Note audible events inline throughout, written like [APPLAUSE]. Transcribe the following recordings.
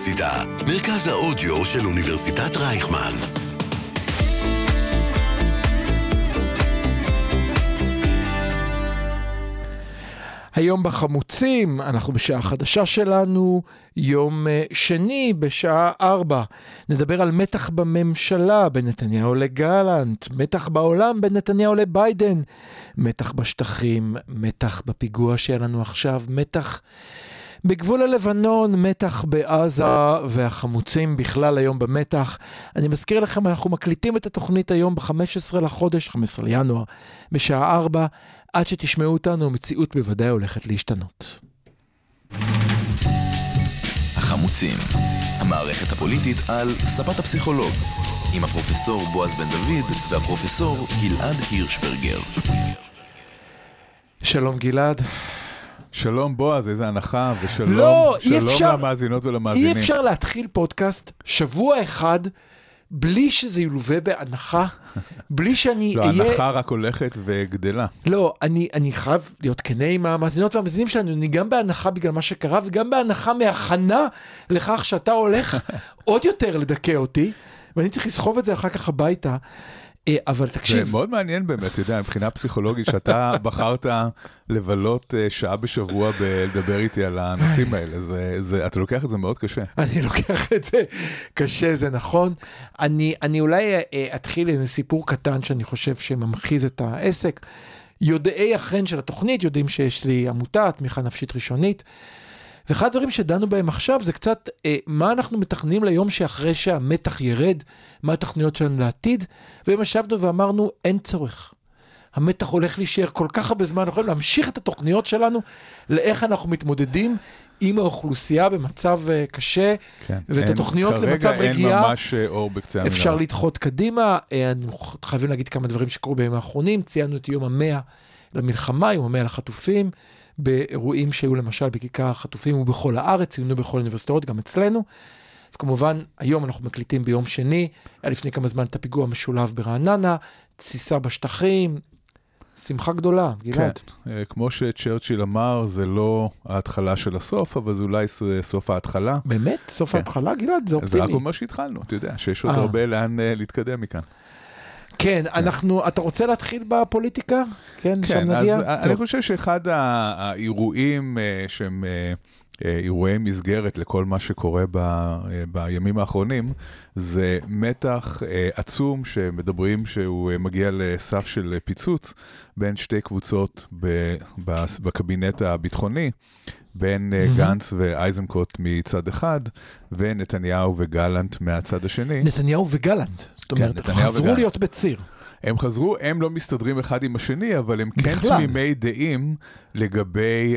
האוניברסיטה, מרכז האודיו של אוניברסיטת רייכמן. היום בחמוצים, אנחנו בשעה חדשה שלנו, יום אה, שני בשעה ארבע. נדבר על מתח בממשלה בין נתניהו לגלנט, מתח בעולם בין נתניהו לביידן, מתח בשטחים, מתח בפיגוע שהיה לנו עכשיו, מתח בגבול הלבנון, מתח בעזה והחמוצים בכלל היום במתח. אני מזכיר לכם, אנחנו מקליטים את התוכנית היום ב-15 לחודש, 15 לינואר, בשעה 4. עד שתשמעו אותנו, המציאות בוודאי הולכת להשתנות. החמוצים, המערכת הפוליטית על ספת הפסיכולוג, עם הפרופסור בועז בן דוד והפרופסור גלעד הירשברגר. שלום גלעד. שלום בועז, איזה הנחה, ושלום לא, שלום אפשר- למאזינות ולמאזינים. אי אפשר להתחיל פודקאסט שבוע אחד בלי שזה ילווה בהנחה, [LAUGHS] בלי שאני לא, אהיה... ההנחה רק הולכת וגדלה. לא, אני, אני חייב להיות כנה עם המאזינות והמאזינים שלנו, אני גם בהנחה בגלל מה שקרה וגם בהנחה מהכנה לכך שאתה הולך [LAUGHS] עוד יותר לדכא אותי, ואני צריך לסחוב את זה אחר כך הביתה. אה, אבל זה תקשיב, מאוד מעניין באמת, אתה יודע, מבחינה פסיכולוגית, שאתה [LAUGHS] בחרת לבלות אה, שעה בשבוע בלדבר איתי על הנושאים האלה, זה, זה, אתה לוקח את זה מאוד קשה. אני לוקח את זה קשה, זה נכון. אני, אני אולי אה, אתחיל עם סיפור קטן שאני חושב שממחיז את העסק. יודעי החן של התוכנית יודעים שיש לי עמותה, תמיכה נפשית ראשונית. ואחד הדברים שדנו בהם עכשיו זה קצת אה, מה אנחנו מתכננים ליום שאחרי שהמתח ירד, מה התוכניות שלנו לעתיד, והיום ישבנו ואמרנו אין צורך. המתח הולך להישאר כל כך הרבה זמן, אנחנו יכולים להמשיך את התוכניות שלנו לאיך אנחנו מתמודדים עם האוכלוסייה במצב אה, קשה, כן. ואת אין- התוכניות למצב כרגע אין רגיעה ממש אה, אור בקצה המנהרה. אפשר לדחות קדימה. אה, אנחנו חייבים להגיד כמה דברים שקרו בימים האחרונים. ציינו את יום המאה למלחמה, יום המאה לחטופים, באירועים שהיו למשל בכיכר החטופים ובכל הארץ, ציינו בכל האוניברסיטאות, גם אצלנו. וכמובן, היום אנחנו מקליטים ביום שני, היה לפני כמה זמן את הפיגוע המשולב ברעננה, תסיסה בשטחים, שמחה גדולה, גלעד. כן, אה, כמו שצ'רצ'יל אמר, זה לא ההתחלה של הסוף, אבל זה אולי סוף ההתחלה. באמת? סוף כן. ההתחלה, גלעד? זה אז זה רק אופטימי. אומר שהתחלנו, אתה יודע, שיש עוד אה. הרבה לאן אה, להתקדם מכאן. כן, אנחנו, אתה רוצה להתחיל בפוליטיקה? כן, שם כן, אז נגיע? אני. חושב שאחד האירועים אה, שהם אה, אה, אירועי מסגרת לכל מה שקורה ב, אה, בימים האחרונים, זה מתח אה, עצום שמדברים שהוא אה, מגיע לסף של אה, פיצוץ בין שתי קבוצות בקבינט הביטחוני. בין אה, מהמם. גנץ ואייזנקוט מצד אחד, ונתניהו וגלנט מהצד השני. נתניהו וגלנט. זאת אומרת, כן, חזרו. להיות בציר. הם חזרו, הם לא מסתדרים אחד עם השני, אבל הם כן. תמימי דעים לגבי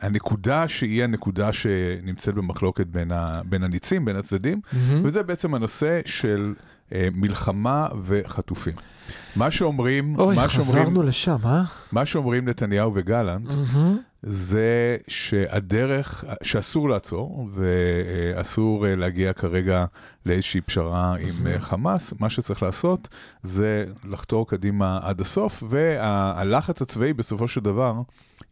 הנקודה שהיא הנקודה שנמצאת במחלוקת בין, ה, בין הניצים, בין הצדדים, וזה בעצם הנושא של מלחמה וחטופים. מה שאומרים, אוי, מה שאומרים, חזרנו לשם, אה? מה שאומרים נתניהו וגלנט, מהמם. זה שהדרך, שאסור לעצור, ואסור אה, להגיע כרגע לאיזושהי פשרה עם אה, חמאס, מה שצריך לעשות זה לחתור קדימה עד הסוף, והלחץ הצבאי בסופו של דבר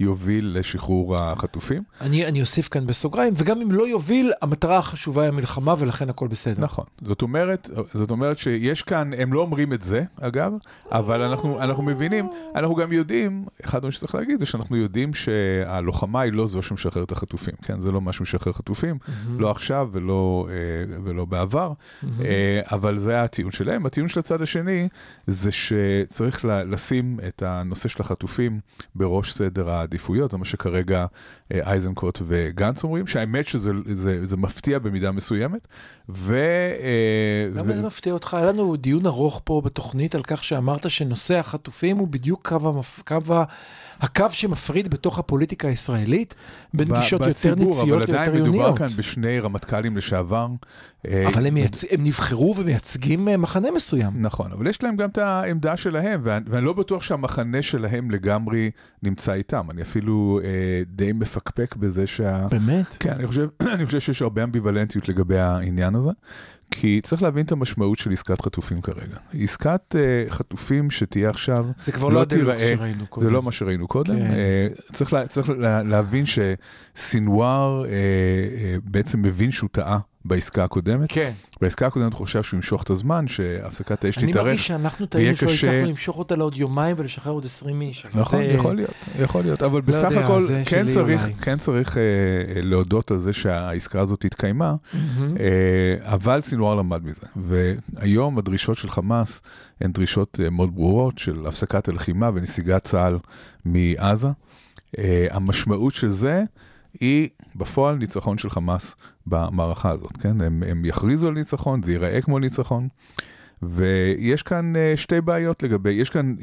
יוביל לשחרור החטופים. אני, אני אוסיף כאן בסוגריים, וגם אם לא יוביל, המטרה החשובה היא המלחמה, ולכן הכל בסדר. נכון. זאת אומרת, זאת אומרת שיש כאן, הם לא אומרים את זה, אגב, אבל אנחנו, אנחנו מבינים, אנחנו גם יודעים, אחד הדברים שצריך להגיד זה שאנחנו יודעים שהלוחמה היא לא זו שמשחררת את החטופים, כן? זה לא מה שמשחרר חטופים, לא עכשיו ולא, אה, ולא בעבר, אה, אבל זה הטיעון שלהם. הטיעון של הצד השני זה שצריך לשים את הנושא של החטופים בראש סדר העדיפויות, זה מה שכרגע אה, אייזנקוט וגנץ אומרים, שהאמת שזה זה, זה מפתיע במידה מסוימת, ו... אה, למה ו- זה מפתיע אותך? היה לנו דיון ארוך פה בתוכנית על כך שאמרת שנושא החטופים הוא בדיוק קו, המפ... קו ה... הקו שמפריד בתוך הפוליטיקה הישראלית, בין ב- גישות יותר בציבור, ניציות אבל ליותר עדיין מדובר עיוניות. כאן בשני רמטכ"לים לשעבר. אה, אבל הם, מייצ... הם נבחרו ומייצגים אה, מחנה מסוים. נכון, אבל יש להם גם את העמדה שלהם, ואני, ואני לא בטוח שהמחנה שלהם לגמרי נמצא איתם. אני אפילו אה, די מפקפק בזה שה... באמת? כן, אני חושב, [CLEARS THROAT] אני חושב שיש הרבה אמביוולנטיות לגבי העניין הזה, כי צריך להבין את המשמעות של עסקת חטופים כרגע. עסקת אה, חטופים שתהיה עכשיו, זה כבר לא לא תיראה- שראינו קודם. זה לא מה שראינו קודם. כן. אה, צריך, לה, צריך לה, להבין שסינואר אה, אה, בעצם מבין שהוא טעה בעסקה הקודמת. כן. בעסקה הקודמת חושב שהוא ימשוך את הזמן, שהפסקת האש אני תתארך. מרגיש שאנחנו טעינו שלא קשה- הצלחנו למשוך אותה לעוד יומיים ולשחרר עוד 20 איש. נכון, זה- יכול להיות, יכול להיות, אבל בסך יודע, הכל כן צריך. כן צריך אה, להודות על זה שהעסקה הזאת התקיימה, מהמם. אה, אבל סינואר למד מזה, והיום הדרישות של חמאס הן דרישות אה, מאוד ברורות של הפסקת הלחימה ונסיגת צה"ל מעזה. אה, המשמעות של זה היא בפועל ניצחון של חמאס במערכה הזאת, כן? הם, הם יכריזו על ניצחון, זה ייראה כמו ניצחון. ויש כאן אה, שתי בעיות לגבי, יש כאן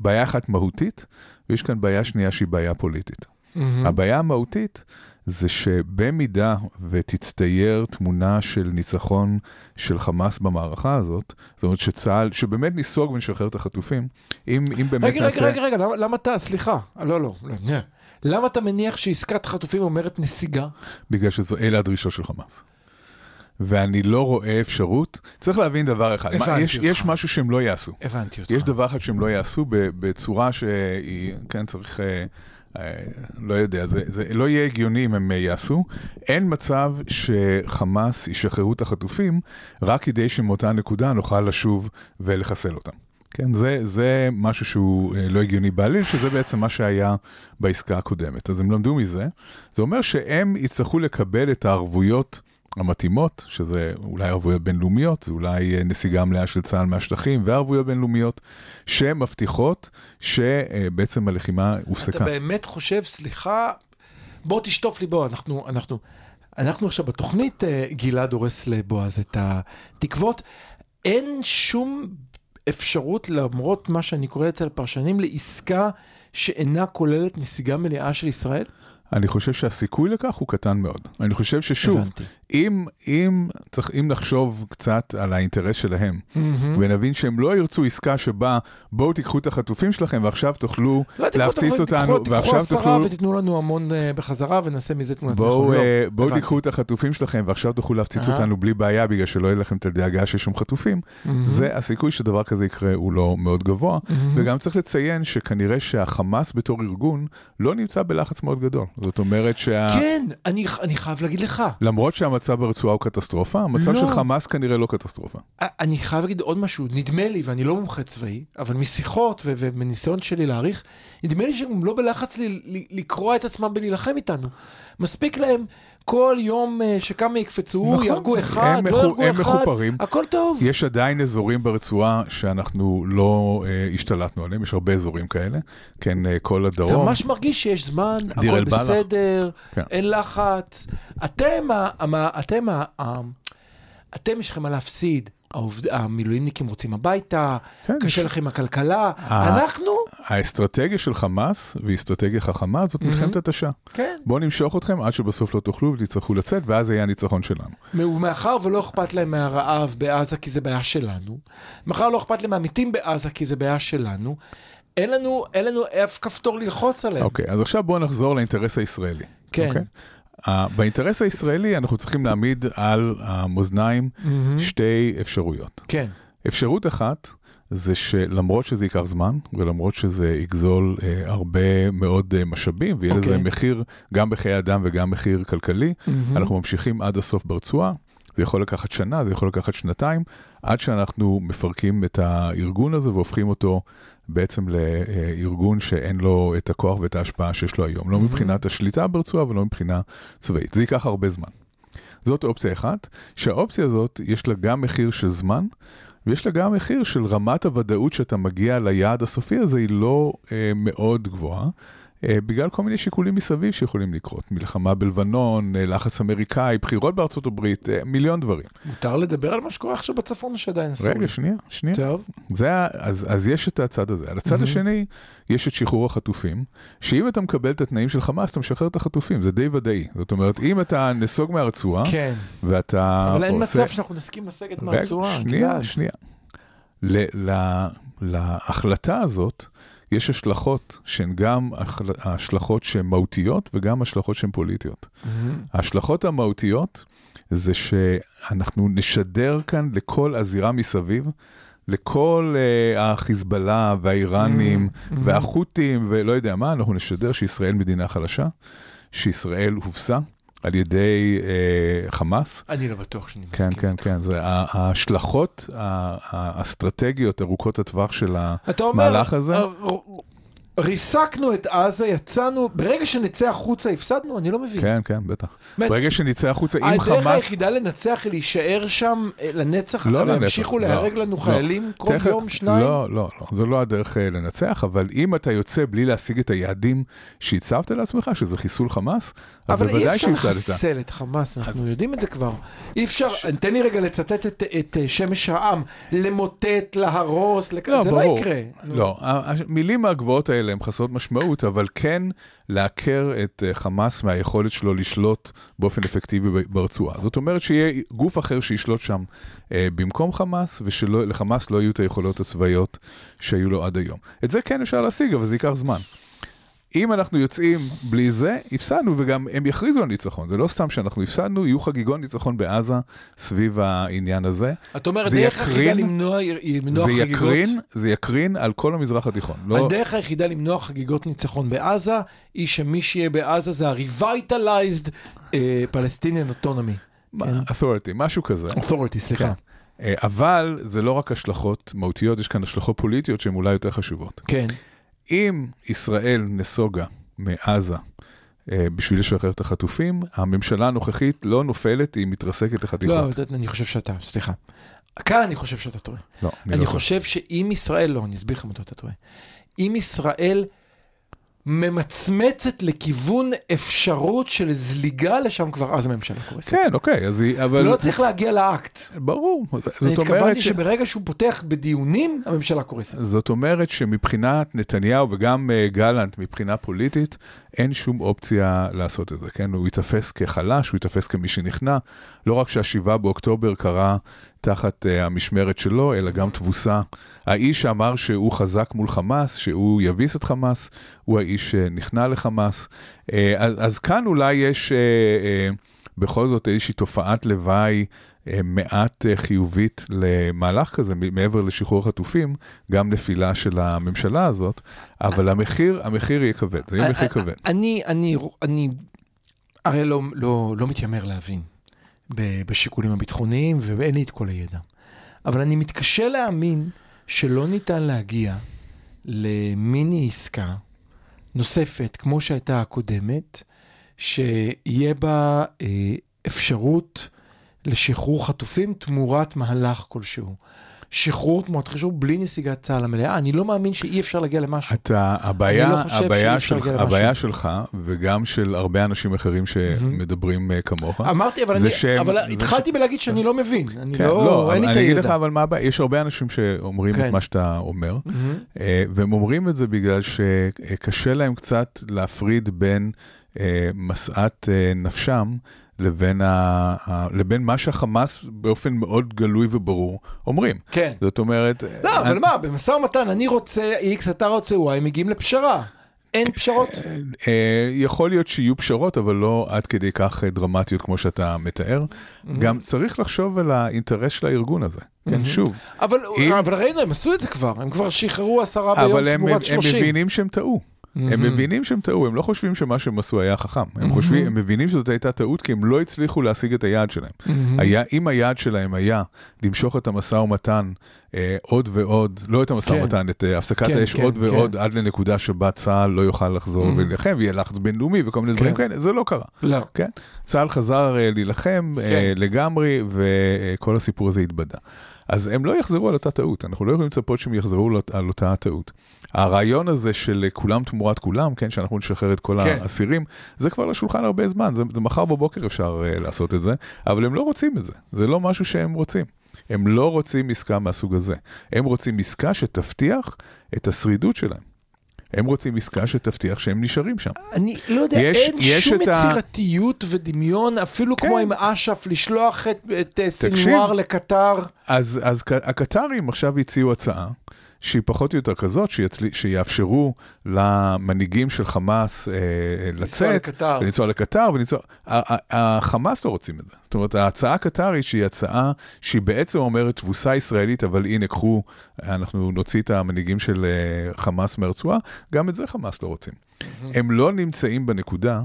בעיה אחת מהותית, ויש כאן בעיה שנייה שהיא בעיה פוליטית. מהמם. הבעיה המהותית זה שבמידה ותצטייר תמונה של ניצחון של חמאס במערכה הזאת, זאת אומרת שצה"ל, שבאמת ניסוג ונשחרר את החטופים, אם, אם באמת רגע, נעשה... רגע, רגע, רגע, למה- למה אתה, סליחה, לא, לא, לא, לא. למה אתה מניח שעסקת חטופים אומרת נסיגה? בגלל שאלה הדרישות של חמאס. ואני לא רואה אפשרות, צריך להבין דבר אחד, מה, הבנתי יש, אותך. יש משהו שהם לא יעשו. הבנתי אותך. יש דבר אחד שהם לא יעשו בצורה שהיא, כן, צריך, אה, אה, לא יודע, זה, זה לא יהיה הגיוני אם הם אה, יעשו. אין מצב שחמאס ישחררו את החטופים רק כדי שמאותה נקודה נוכל לשוב ולחסל אותם. כן, זה, זה משהו שהוא אה, לא הגיוני בעליל, שזה בעצם מה שהיה בעסקה הקודמת. אז הם למדו מזה. זה אומר שהם יצטרכו לקבל את הערבויות המתאימות, שזה אולי ערבויות בינלאומיות, זה אולי אה, נסיגה מלאה של צה"ל מהשטחים, וערבויות בינלאומיות שמבטיחות שבעצם הלחימה הופסקה. אתה באמת חושב, סליחה, בוא תשטוף לי, בוא, אנחנו, אנחנו, אנחנו עכשיו בתוכנית, אה, גלעד הורס לבועז את התקוות. אין שום אפשרות, למרות מה שאני קורא אצל הפרשנים, לעסקה שאינה כוללת נסיגה מלאה של ישראל? אני חושב שהסיכוי לכך הוא קטן מאוד. אני חושב ששוב, הבנתי. אם, אם, צריך, אם נחשוב קצת על האינטרס שלהם, מהמם. ונבין שהם לא ירצו עסקה שבה בואו תיקחו את החטופים שלכם ועכשיו תוכלו לא, תיקחו להפציץ אותנו, תיקחו- תיקחו ועכשיו עשרה. ותיתנו לנו המון אה, בחזרה ונעשה מזה תמונת בואו, ניצחון. לא, אה, בואו. תיקחו את החטופים שלכם ועכשיו תוכלו להפציץ אהה. אותנו בלי בעיה בגלל שלא יהיה לכם את הדאגה שיש שם חטופים. מהמם. זה הסיכוי שדבר כזה יקרה הוא לא מאוד גבוה. מהמם. וגם צריך לציין שכנראה שהחמאס בתור ארגון לא נמצא בלחץ מאוד גדול. זאת אומרת שה... כן, אני, אני חייב להגיד לך, למרות שהמצב ברצועה הוא קטסטרופה, המצב לא. של חמאס כנראה לא קטסטרופה. אני חייב להגיד עוד משהו, נדמה לי, ואני לא מומחה צבאי, אבל משיחות ו- ומניסיון שלי להעריך, נדמה לי שהם לא בלחץ ל- ל- לקרוע את עצמם ולהילחם איתנו. מספיק להם כל יום אה, שכמה יקפצו, נכון, יהרגו אחד, לא יהרגו אחד, מחופרים. הכל טוב. יש עדיין אזורים ברצועה שאנחנו לא אה, השתלטנו עליהם, יש הרבה אזורים כאלה. כן, אה, כל זה הדרום. ממש מרגיש שיש זמן, הכל. בסדר, כן. אין לחץ. אתם, אתם, ה- אתם יש לכם מה להפסיד. העובד, המילואימניקים רוצים הביתה, כן, קשה יש- לכם הכלכלה, אה. אנחנו, האסטרטגיה של חמאס, והיא אסטרטגיה חכמה, זאת מלחמת התשה. כן. בואו נמשוך אתכם עד שבסוף לא תוכלו ותצטרכו לצאת, ואז זה יהיה הניצחון שלנו. ומאחר ולא אכפת להם מהרעב בעזה כי זה בעיה שלנו, מאחר לא אכפת להם מהמתים בעזה כי זה בעיה שלנו, אין לנו, אין לנו אף כפתור ללחוץ עליהם. אוקיי, אז עכשיו בואו נחזור לאינטרס הישראלי. כן. אוקיי? Uh, באינטרס הישראלי אנחנו צריכים להעמיד על המאזניים מהמם. שתי אפשרויות. כן. אפשרות אחת זה שלמרות שזה ייקח זמן, ולמרות שזה יגזול אה, הרבה מאוד אה, משאבים, ויהיה לזה אוקיי. מחיר גם בחיי אדם וגם מחיר כלכלי, מהמם. אנחנו ממשיכים עד הסוף ברצועה. זה יכול לקחת שנה, זה יכול לקחת שנתיים, עד שאנחנו מפרקים את הארגון הזה והופכים אותו בעצם לארגון שאין לו את הכוח ואת ההשפעה שיש לו היום. לא מבחינת השליטה ברצועה ולא מבחינה צבאית. זה ייקח הרבה זמן. זאת אופציה אחת, שהאופציה הזאת יש לה גם מחיר של זמן, ויש לה גם מחיר של רמת הוודאות שאתה מגיע ליעד הסופי הזה, היא לא אה, מאוד גבוהה. אה, בגלל כל מיני שיקולים מסביב שיכולים לקרות, מלחמה בלבנון, אה, לחץ אמריקאי, בחירות בארצות הברית, אה, מיליון דברים. מותר לדבר על מה שקורה עכשיו בצפון שעדיין אסור? רגע, שנייה, שנייה. טוב. זה, אז, אז יש את הצד הזה. על הצד מהמם. השני, יש את שחרור החטופים, שאם אתה מקבל את התנאים של חמאס, אתה משחרר את החטופים, זה די ודאי. זאת אומרת, אם אתה נסוג מהרצועה, כן. ואתה אבל אין עושה... מצב שאנחנו נסכים לסגת רגע, מהרצועה. שנייה, גלעד. שנייה. ל- ל- להחלטה הזאת יש השלכות שהן גם השלכות שהן מהותיות וגם השלכות שהן פוליטיות. מהמם. ההשלכות המהותיות זה שאנחנו נשדר כאן לכל הזירה מסביב, לכל uh, החיזבאללה והאיראנים Mm, mm. והחות'ים ולא יודע מה, אנחנו נשדר שישראל מדינה חלשה, שישראל הובסה, על ידי אה, חמאס. אני לא בטוח שאני כן, מסכים. כן, כן, זה ה- ההשלכות האסטרטגיות ארוכות הטווח של אתה אומר, המהלך הזה. אה, ריסקנו את עזה, יצאנו, ברגע שנצא החוצה הפסדנו? אני לא מבין. כן, כן, בטח. ברגע שנצא החוצה, אם הדרך חמאס... היחידה לנצח היא להישאר שם אה, לנצח, לא לנצח, וימשיכו לא, להרג לנו לא. חיילים כל יום, שניים? לא, לא, לא, זו לא הדרך אה, לנצח, אבל אם אתה יוצא בלי להשיג את היעדים שהצבת לעצמך, שזה חיסול חמאס, אז אבל אי בוודאי אפשר שהפסדת. לחסל את חמאס, אנחנו יודעים את זה כבר. אי אפשר, תן לי רגע לצטט את, אה, שמש העם, למוטט, להרוס. לא, זה. לא יקרה. לא, המילים הגבוהות האלה הן חסרות משמעות, אבל כן לעקר את אה, חמאס מהיכולת שלו לשלוט באופן אפקטיבי ברצועה. זאת אומרת שיהיה גוף אחר שישלוט שם אה, במקום חמאס, ושלחמאס לא יהיו את היכולות הצבאיות שהיו לו עד היום. את זה כן אפשר להשיג, אבל זה ייקח זמן. אם אנחנו יוצאים בלי זה, הפסדנו, וגם הם יכריזו על ניצחון. זה לא סתם שאנחנו הפסדנו, יהיו חגיגות ניצחון בעזה סביב העניין הזה. אתה אומר, זה הדרך היחידה למנוע, למנוע זה חגיגות... יקרין, זה יקרין על כל המזרח התיכון. לא, הדרך היחידה למנוע חגיגות ניצחון בעזה, היא שמי שיהיה בעזה זה ה-revitalized uh, Palestinian Autonomy. כן. authority, משהו כזה. authority, סליחה. כן. אה, אבל זה לא רק השלכות מהותיות, יש כאן השלכות פוליטיות שהן אולי יותר חשובות. כן. אם ישראל נסוגה מעזה אה, בשביל לשחרר את החטופים, הממשלה הנוכחית לא נופלת, היא מתרסקת לא, לחתיכות. אבל אני חושב שאתה, סליחה. כאן אני חושב שאתה טועה. לא, אני לא טועה. חושב שאם ישראל, לא, אני אסביר לך מדוע אתה טועה. אם ישראל ממצמצת לכיוון אפשרות של זליגה לשם, כבר אז הממשלה קורסת. כן, אוקיי, אז היא, אבל... לא צריך להגיע לאקט. ברור. אני זאת אומרת, התכוונתי ש... שברגע שהוא פותח בדיונים, הממשלה קורסת. זאת אומרת שמבחינת נתניהו וגם uh, גלנט, מבחינה פוליטית, אין שום אופציה לעשות את זה, כן? הוא ייתפס כחלש, הוא ייתפס כמי שנכנע. לא רק שהשבעה באוקטובר קרה תחת uh, המשמרת שלו, אלא גם תבוסה. האיש שאמר שהוא חזק מול חמאס, שהוא יביס את חמאס, הוא האיש שנכנע לחמאס. Uh, אז, אז כאן אולי יש uh, uh, בכל זאת איזושהי תופעת לוואי. אה, מעט אה, חיובית למהלך כזה, מעבר לשחרור החטופים, גם נפילה של הממשלה הזאת, אבל המחיר, המחיר יהיה כבד, זה יהיה מחיר כבד. אני, אני, אני הרי לא, לא, לא מתיימר להבין בשיקולים הביטחוניים, ואין לי את כל הידע. אבל אני מתקשה להאמין שלא ניתן להגיע למיני עסקה נוספת, כמו שהייתה הקודמת, שיהיה בה אה, אפשרות לשחרור חטופים תמורת מהלך כלשהו. שחרור תמורת חשוב בלי נסיגת צה"ל המלאה, אני לא מאמין שאי אפשר להגיע למשהו. אתה, הבעיה, אני לא חושב הבעיה, שלך. הבעיה שלך, וגם של הרבה אנשים אחרים שמדברים אה, כמוך, אמרתי, אבל, אני, שהם- אבל התחלתי בלהגיד שאני לא מבין. אני כן, לא, לא, אין לי את אני אגיד לך הידע. אבל מה הבעיה, יש הרבה אנשים שאומרים כן. את מה שאתה אומר. אה, והם אומרים את זה בגלל שקשה להם קצת להפריד בין אה, משאת נפשם לבין, ה, ה, לבין מה שהחמאס באופן מאוד גלוי וברור אומרים. כן. זאת אומרת... לא, אה, אבל מה, במשא ומתן אני רוצה X, אתה רוצה Y, הם מגיעים לפשרה. אין פשרות? אה, יכול להיות שיהיו פשרות, אבל לא עד כדי כך אה, דרמטיות כמו שאתה מתאר. גם צריך לחשוב על האינטרס של הארגון הזה. כן, שוב. אבל אם- אבל ראינו, הם עשו את זה כבר, הם כבר שחררו עשרה ביום אבל הם, תמורת הם. מבינים שהם טעו. הם מבינים שהם טעו, הם לא חושבים שמה שהם עשו היה חכם. הם חושבים, הם מבינים שזאת הייתה טעות כי הם לא הצליחו להשיג את היעד שלהם. היה, אם היעד שלהם היה למשוך את המשא ומתן אה, עוד ועוד, לא את המשא כן. ומתן, את אה, הפסקת כן, האש כן, עוד כן. ועוד עד לנקודה שבה צה"ל לא יוכל לחזור ולהילחם, ויהיה לחץ בינלאומי וכל מיני דברים כן. כאלה, זה לא קרה. לא. כן? צה"ל חזר אה, להילחם אה, כן. לגמרי, וכל הסיפור הזה התבדה. אז הם לא יחזרו על אותה טעות, אנחנו לא יכולים לצפות שהם יחזרו על אות- על אותה טעות. הרעיון הזה של כולם תמורת כולם, כן, שאנחנו נשחרר את כל כן. האסירים, זה כבר על השולחן הרבה זמן, זה, זה מחר בבוקר אפשר uh, לעשות את זה, אבל הם לא רוצים את זה, זה לא משהו שהם רוצים. הם לא רוצים עסקה מהסוג הזה, הם רוצים עסקה שתבטיח את השרידות שלהם. הם רוצים עסקה שתבטיח שהם נשארים שם. אני לא יודע, יש- אין יש שום את ה- יצירתיות ודמיון, אפילו כן. כמו עם אש"ף, לשלוח את, את אה. סינואר לקטר. אז, אז הקטרים עכשיו הציעו הצעה שהיא פחות או יותר כזאת, שיצל... שיאפשרו למנהיגים של חמאס אה, לנסוע לצאת, לקטר. ולנסוע לקטר, ולנסוע... החמאס לא רוצים את זה. זאת אומרת, ההצעה הקטרית שהיא הצעה שהיא בעצם אומרת תבוסה ישראלית, אבל הנה, קחו, אנחנו נוציא את המנהיגים של אה, חמאס מהרצועה, גם את זה חמאס לא רוצים. הם לא נמצאים בנקודה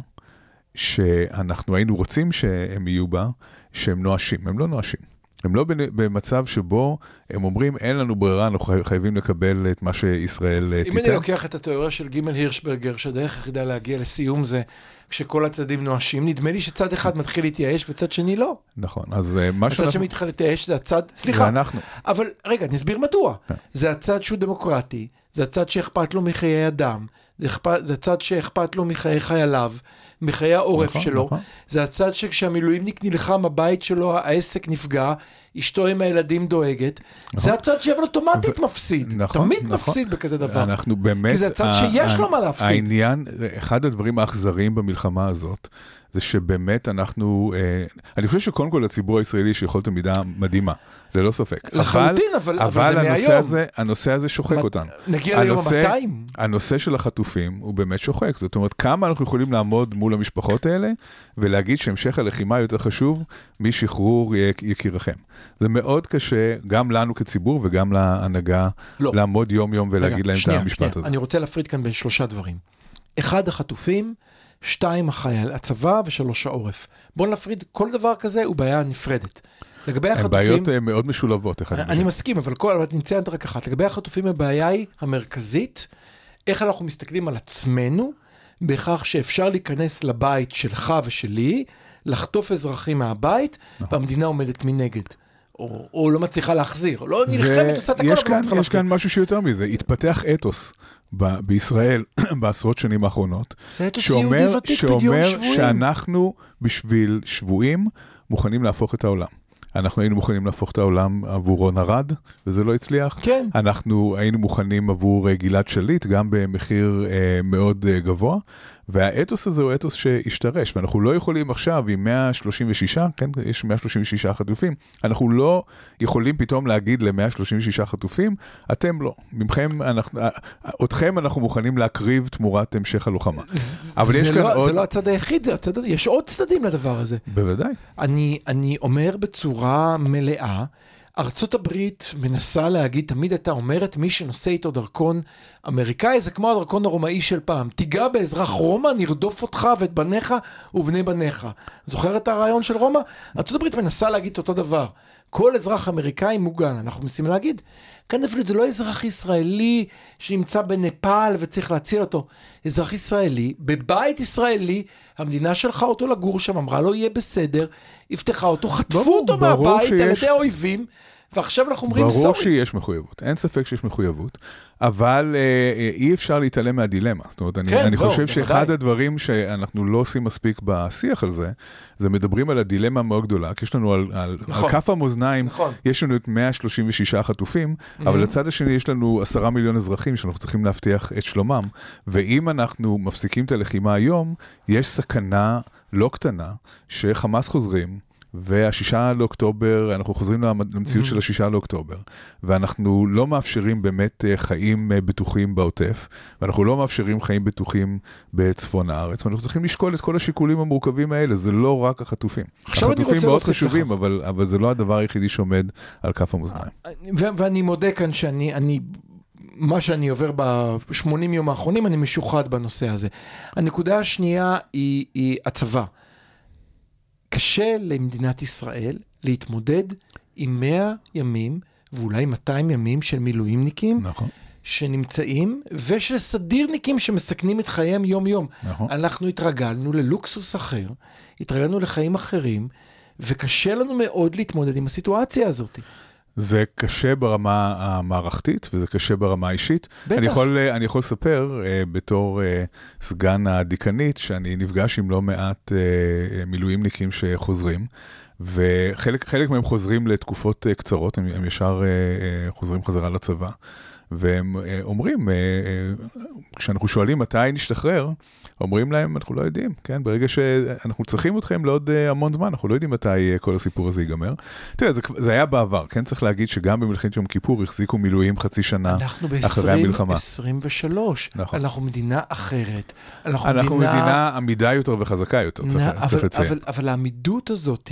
שאנחנו היינו רוצים שהם יהיו בה, שהם נואשים. הם לא נואשים. הם לא במצב שבו הם אומרים, אין לנו ברירה, אנחנו חי- חייבים לקבל את מה שישראל אה, אם תיתן. אני לוקח את התיאוריה של גימל הירשברגר, שהדרך היחידה להגיע לסיום זה כשכל הצדדים נואשים, נדמה לי שצד אחד מתחיל להתייאש וצד שני לא. נכון, אז אה, מה הצד שאנחנו... שמתחיל להתייאש זה הצד, סליחה, ואנחנו. אבל רגע, אני אסביר מדוע. כן. זה הצד שהוא דמוקרטי, זה הצד שאכפת לו מחיי אדם, זה, אכפת, זה הצד שאכפת לו מחיי חייליו, מחיי העורף נכון, שלו, נכון. זה הצד שכשהמילואימניק נלחם, הבית שלו, העסק נפגע, אשתו עם הילדים דואגת, זה הצד שאבל אוטומטית מפסיד, נכון, תמיד נכון. מפסיד בכזה דבר. אנחנו באמת... כי זה הצד ה- שיש ה- לו מה להפסיד. העניין, אחד הדברים האכזריים במלחמה הזאת, זה שבאמת אנחנו, אה, אני חושב שקודם כל לציבור הישראלי יש יכולת עמידה מדהימה, ללא ספק. לחלוטין, אבל- אבל זה הנושא מהיום. הזה, הנושא הזה שוחק מת- אותנו. נגיע ליום הנושא- ה-200. הנושא של החטופים הוא באמת שוחק, זאת אומרת, כמה אנחנו יכולים לעמוד מול המשפחות האלה ולהגיד שהמשך הלחימה יותר חשוב משחרור יק- יקיריכם. זה מאוד קשה, גם לנו כציבור וגם להנהגה, לא. לעמוד יום-יום ולהגיד רגע, להם את שנייה, המשפט שנייה. הזה. אני רוצה להפריד כאן בין שלושה דברים. אחד, החטופים, שתיים, החייל, הצבא, ושלוש, העורף. בואו נפריד, כל דבר כזה הוא בעיה נפרדת. לגבי הן החטופים, בעיות אה, מאוד משולבות אני. מסכים, אבל נציין רק אחת. לגבי החטופים הבעיה היא המרכזית, איך אנחנו מסתכלים על עצמנו, בכך שאפשר להיכנס לבית שלך ושלי, לחטוף אזרחים מהבית, נכון. והמדינה עומדת מנגד. או, או לא מצליחה להחזיר, או לא נלחמת, עושה את הכל, יש אבל לא מצליחה יש להחזיר. כאן משהו שיותר מזה, התפתח אתוס ב- בישראל [CLEARS THROAT] בעשרות שנים האחרונות, שאומר שבויים. שאנחנו בשביל שבויים מוכנים להפוך את העולם. אנחנו היינו מוכנים להפוך את העולם עבור רון ארד, וזה לא הצליח. כן. אנחנו היינו מוכנים עבור אה, גלעד שליט, גם במחיר אה, מאוד אה, גבוה, והאתוס הזה הוא אתוס שהשתרש, ואנחנו לא יכולים עכשיו עם 136, כן, יש 136 חטופים, אנחנו לא יכולים פתאום להגיד ל-136 חטופים, אתם לא, ממכם, אנחנו, אה, אתכם אנחנו מוכנים להקריב תמורת המשך הלוחמה. אבל יש כאן לא, עוד- זה לא הצד היחיד, זה הצד, יש עוד צדדים לדבר הזה. בוודאי. אני, אני אומר בצורה מלאה, ארצות הברית מנסה להגיד, תמיד הייתה אומרת, מי שנושא איתו דרכון אמריקאי זה כמו הדרכון הרומאי של פעם. תיגע באזרח רומא, נרדוף אותך ואת בניך ובני בניך. זוכר את הרעיון של רומא? ארצות הברית מנסה להגיד אותו דבר. כל אזרח אמריקאי מוגן, אנחנו מנסים להגיד. כאן אפילו זה לא אזרח ישראלי שנמצא בנפאל וצריך להציל אותו. אזרח ישראלי, בבית ישראלי, המדינה שלחה אותו לגור שם, אמרה לו יהיה בסדר, יפתחה אותו, חטפו אותו מהבית על שיש- ידי האויבים, ועכשיו אנחנו אומרים ברור סורי. שיש מחויבות, אין ספק שיש מחויבות, אבל אה, אה, אי אפשר להתעלם מהדילמה. זאת אומרת, אני, כן, אני לא, חושב שאחד בוודאי. הדברים שאנחנו לא עושים מספיק בשיח על זה, זה מדברים על הדילמה המאוד גדולה, כי יש לנו על, על, נכון. על כף המאזניים, נכון. יש לנו את 136 חטופים, אבל לצד השני יש לנו עשרה מיליון אזרחים שאנחנו צריכים להבטיח את שלומם, ואם אנחנו מפסיקים את הלחימה היום, יש סכנה לא קטנה שחמאס חוזרים. והשישה לאוקטובר, אנחנו חוזרים למ- למציאות של השישה לאוקטובר, ואנחנו לא מאפשרים באמת אה, חיים אה, בטוחים בעוטף, ואנחנו לא מאפשרים חיים בטוחים בצפון הארץ, ואנחנו צריכים לשקול את כל השיקולים המורכבים האלה, זה לא רק החטופים. החטופים מאוד חשובים. אבל, אבל זה לא הדבר היחידי שעומד על כף המאזניים. ו- ואני מודה כאן שאני, אני, מה שאני עובר ב-80 יום האחרונים, אני משוחד בנושא הזה. הנקודה השנייה היא, היא הצבא. קשה למדינת ישראל להתמודד עם 100 ימים ואולי 200 ימים של מילואימניקים נכון, שנמצאים ושל סדירניקים שמסכנים את חייהם יום-יום. נכון. אנחנו התרגלנו ללוקסוס אחר, התרגלנו לחיים אחרים, וקשה לנו מאוד להתמודד עם הסיטואציה הזאת. זה קשה ברמה המערכתית וזה קשה ברמה האישית. בטח. אני יכול, אה, אני יכול לספר אה, בתור אה, סגן הדיקנית שאני נפגש עם לא מעט מילואימניקים שחוזרים. וחלק חלק מהם חוזרים לתקופות קצרות, הם, הם ישר חוזרים חזרה לצבא. והם אה, אומרים, אה, אה, כשאנחנו שואלים מתי נשתחרר, אומרים להם, אנחנו לא יודעים, כן? ברגע שאנחנו צריכים אתכם לעוד המון זמן, אנחנו לא יודעים מתי כל הסיפור הזה ייגמר. תראה, זה, זה היה בעבר, כן? צריך להגיד שגם במלחמת יום כיפור החזיקו מילואים חצי שנה אנחנו אחרי המלחמה. ב-2023, נכון. אנחנו מדינה אחרת. אנחנו, אנחנו מדינה עמידה יותר וחזקה יותר, צריך, נ- צריך אבל, לציין. אבל, אבל העמידות הזאת,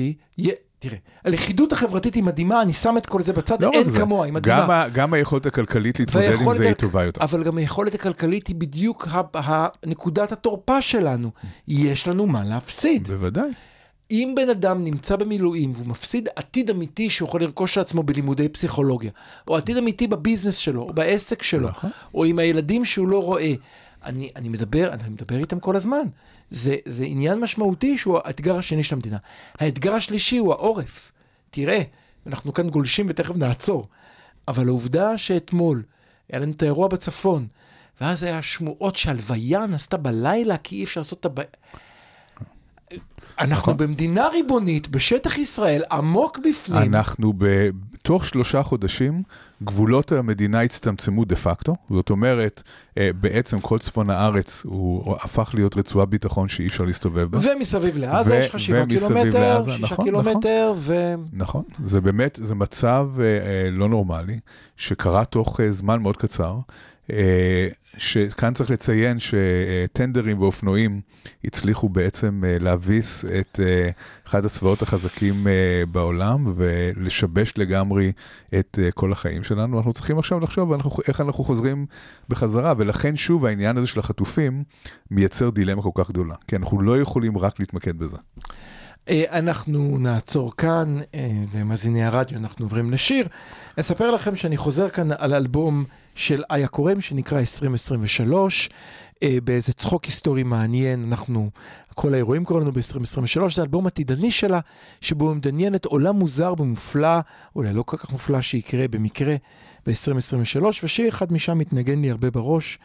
תראה, הלכידות החברתית היא מדהימה, אני שם את כל זה בצד, לא אין זה, כמוה, היא מדהימה. גם, ה- גם היכולת הכלכלית להתמודד עם זה היא טובה יותר. אבל גם היכולת הכלכלית היא בדיוק ה- ה- נקודת התורפה שלנו. יש לנו מה להפסיד. בוודאי. אם בן אדם נמצא במילואים והוא מפסיד עתיד אמיתי שהוא יכול לרכוש לעצמו בלימודי פסיכולוגיה, או עתיד אמיתי בביזנס שלו, או בעסק שלו, נכון. או עם הילדים שהוא לא רואה, אני, אני מדבר, אני מדבר איתם כל הזמן. זה, זה עניין משמעותי שהוא האתגר השני של המדינה. האתגר השלישי הוא העורף. תראה, אנחנו כאן גולשים ותכף נעצור, אבל העובדה שאתמול היה לנו את האירוע בצפון, ואז היה שמועות שהלוויה נעשתה בלילה כי אי אפשר לעשות את הב... אנחנו נכון. במדינה ריבונית, בשטח ישראל, עמוק בפנים. אנחנו בתוך שלושה חודשים, גבולות המדינה הצטמצמו דה פקטו. זאת אומרת, אה, בעצם כל צפון הארץ הוא הפך להיות רצועת ביטחון שאי אפשר להסתובב בה. ומסביב לעזה יש לך שבעה קילומטר, שישה נכון, קילומטר, ו... נכון, זה באמת, זה מצב אה, אה, לא נורמלי, שקרה תוך זמן מאוד קצר, שכאן צריך לציין שטנדרים ואופנועים הצליחו בעצם אה, להביס את אה, אחד הצבאות החזקים אה, בעולם ולשבש לגמרי את אה, כל החיים שלנו. אנחנו צריכים עכשיו לחשוב איך אנחנו חוזרים בחזרה, ולכן שוב העניין הזה של החטופים מייצר דילמה כל כך גדולה, כי אנחנו לא יכולים רק להתמקד בזה. אה, אנחנו נעצור כאן, אה, למאזיני הרדיו, אנחנו עוברים לשיר. אספר לכם שאני חוזר כאן על אלבום של איה קורם, שנקרא 2023, אה, באיזה צחוק היסטורי מעניין, אנחנו, כל האירועים קוראים לנו ב-2023, זה אלבום עתידני שלה, שבו היא מדמיינת עולם מוזר ומופלא, אולי לא כל כך מופלא שיקרה במקרה ב-2023, ושיר אחד משם מתנגן לי הרבה בראש.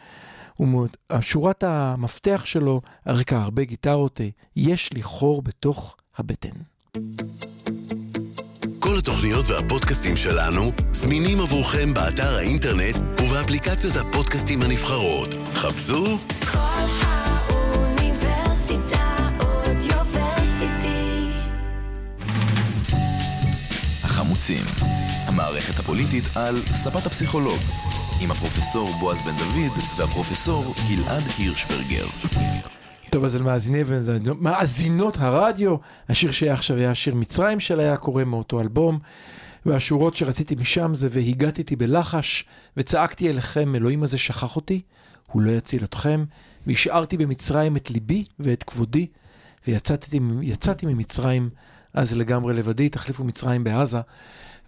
שורת המפתח שלו, על רקע הרבה גיטרות, יש לי חור בתוך הבטן. כל התוכניות והפודקאסטים שלנו זמינים עבורכם באתר האינטרנט ובאפליקציות הפודקאסטים הנבחרות. חפשו כל האוניברסיטה אודיוורסיטי. החמוצים, המערכת הפוליטית על ספת הפסיכולוג, עם הפרופסור בועז בן דוד והפרופסור גלעד הירשברגר. טוב, אז על מאזיני ומאזינות הרדיו, השיר שהיה עכשיו היה שיר מצרים של היה קורא מאותו אלבום, והשורות שרציתי משם זה והגעתי איתי בלחש, וצעקתי אליכם, אלוהים הזה שכח אותי, הוא לא יציל אתכם, והשארתי במצרים את ליבי ואת כבודי, ויצאתי יצאתי ממצרים אז לגמרי לבדי, תחליפו מצרים בעזה.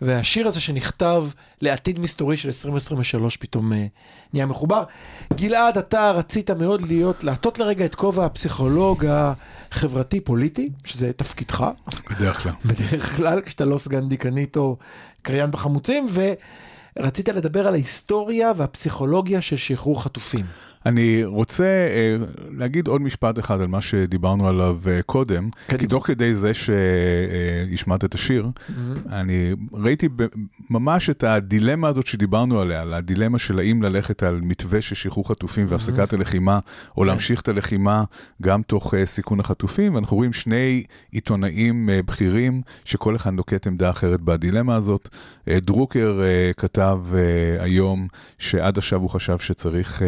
והשיר הזה שנכתב לעתיד מסתורי של 2023 פתאום אה, נהיה מחובר. גלעד, אתה רצית מאוד להיות, לעטות לרגע את כובע הפסיכולוג החברתי-פוליטי, שזה תפקידך, בדרך כלל. בדרך כלל, כשאתה לא סגן דיקנית או קריין בחמוצים, ורצית לדבר על ההיסטוריה והפסיכולוגיה של שחרור חטופים. אני רוצה אה, להגיד עוד משפט אחד על מה שדיברנו עליו אה, קודם, קדימה. כי תוך כדי זה שהשמעת את השיר, אני ראיתי ממש את הדילמה הזאת שדיברנו עליה, על הדילמה של האם ללכת על מתווה של שחרור חטופים והפסקת הלחימה, או להמשיך את הלחימה גם תוך אה, סיכון החטופים, ואנחנו רואים שני עיתונאים אה, בכירים, שכל אחד נוקט עמדה אחרת בדילמה הזאת. אה, דרוקר אה, כתב אה, היום שעד עכשיו הוא חשב שצריך אה,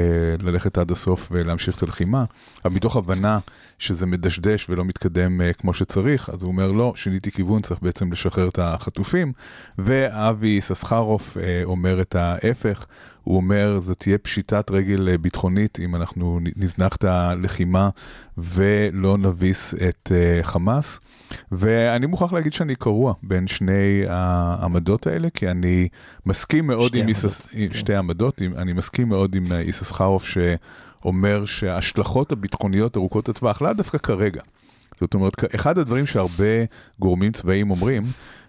ללכת עד הסוף ולהמשיך את הלחימה, אבל מתוך הבנה שזה מדשדש ולא מתקדם אה, כמו שצריך, אז הוא אומר לא, שיניתי כיוון, צריך בעצם לשחרר את החטופים. ואבי יששכרוף אה, אומר את ההפך, הוא אומר, זו תהיה פשיטת רגל אה, ביטחונית אם אנחנו נזנח את הלחימה ולא נביס את אה, חמאס. ואני מוכרח להגיד שאני קרוע בין שני העמדות האלה, כי אני מסכים מאוד עם איסס... כן. שתי עמדות, אני מסכים מאוד עם אה, יששכרוף שאומר שההשלכות הביטחוניות ארוכות הטווח, לאו דווקא כרגע. זאת אומרת, אחד הדברים שהרבה גורמים צבאיים אומרים,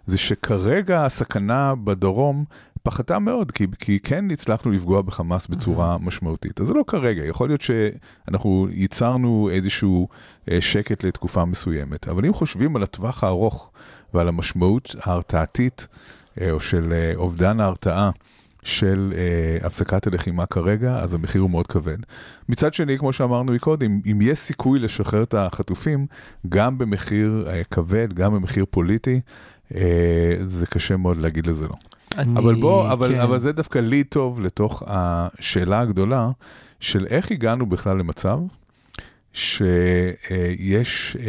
זה שכרגע הסכנה בדרום פחתה מאוד, כי, כי כן הצלחנו לפגוע בחמאס בצורה משמעותית. אז זה לא כרגע, יכול להיות שאנחנו ייצרנו איזשהו אה, שקט לתקופה מסוימת, אבל אם חושבים על הטווח הארוך ועל המשמעות ההרתעתית, אה, או של אה, אובדן ההרתעה, של אה, הפסקת הלחימה כרגע, אז המחיר הוא מאוד כבד. מצד שני, כמו שאמרנו מקודם, אם יש סיכוי לשחרר את החטופים, גם במחיר אה, כבד, גם במחיר פוליטי, אה, זה קשה מאוד להגיד לזה לא. אני, אבל בוא, אבל, כן. אבל זה דווקא לי טוב לתוך השאלה הגדולה של איך הגענו בכלל למצב שיש אה,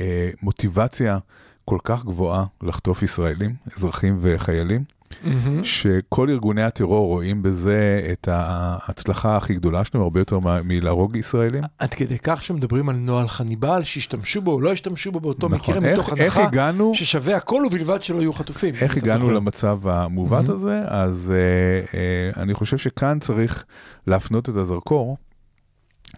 אה, מוטיבציה כל כך גבוהה לחטוף ישראלים, אזרחים וחיילים, מהמם. שכל ארגוני הטרור רואים בזה את ההצלחה הכי גדולה שלהם, הרבה יותר מלהרוג ישראלים. עד כדי כך שמדברים על נוהל חניבל, שהשתמשו בו או לא השתמשו בו באותו נכון. מקרה, איך- מתוך איך הנחה הגענו- ששווה הכל ובלבד שלא יהיו חטופים. איך הגענו זוכר. למצב המעוות מהמם. הזה? אז אה, אה, אני חושב שכאן צריך להפנות את הזרקור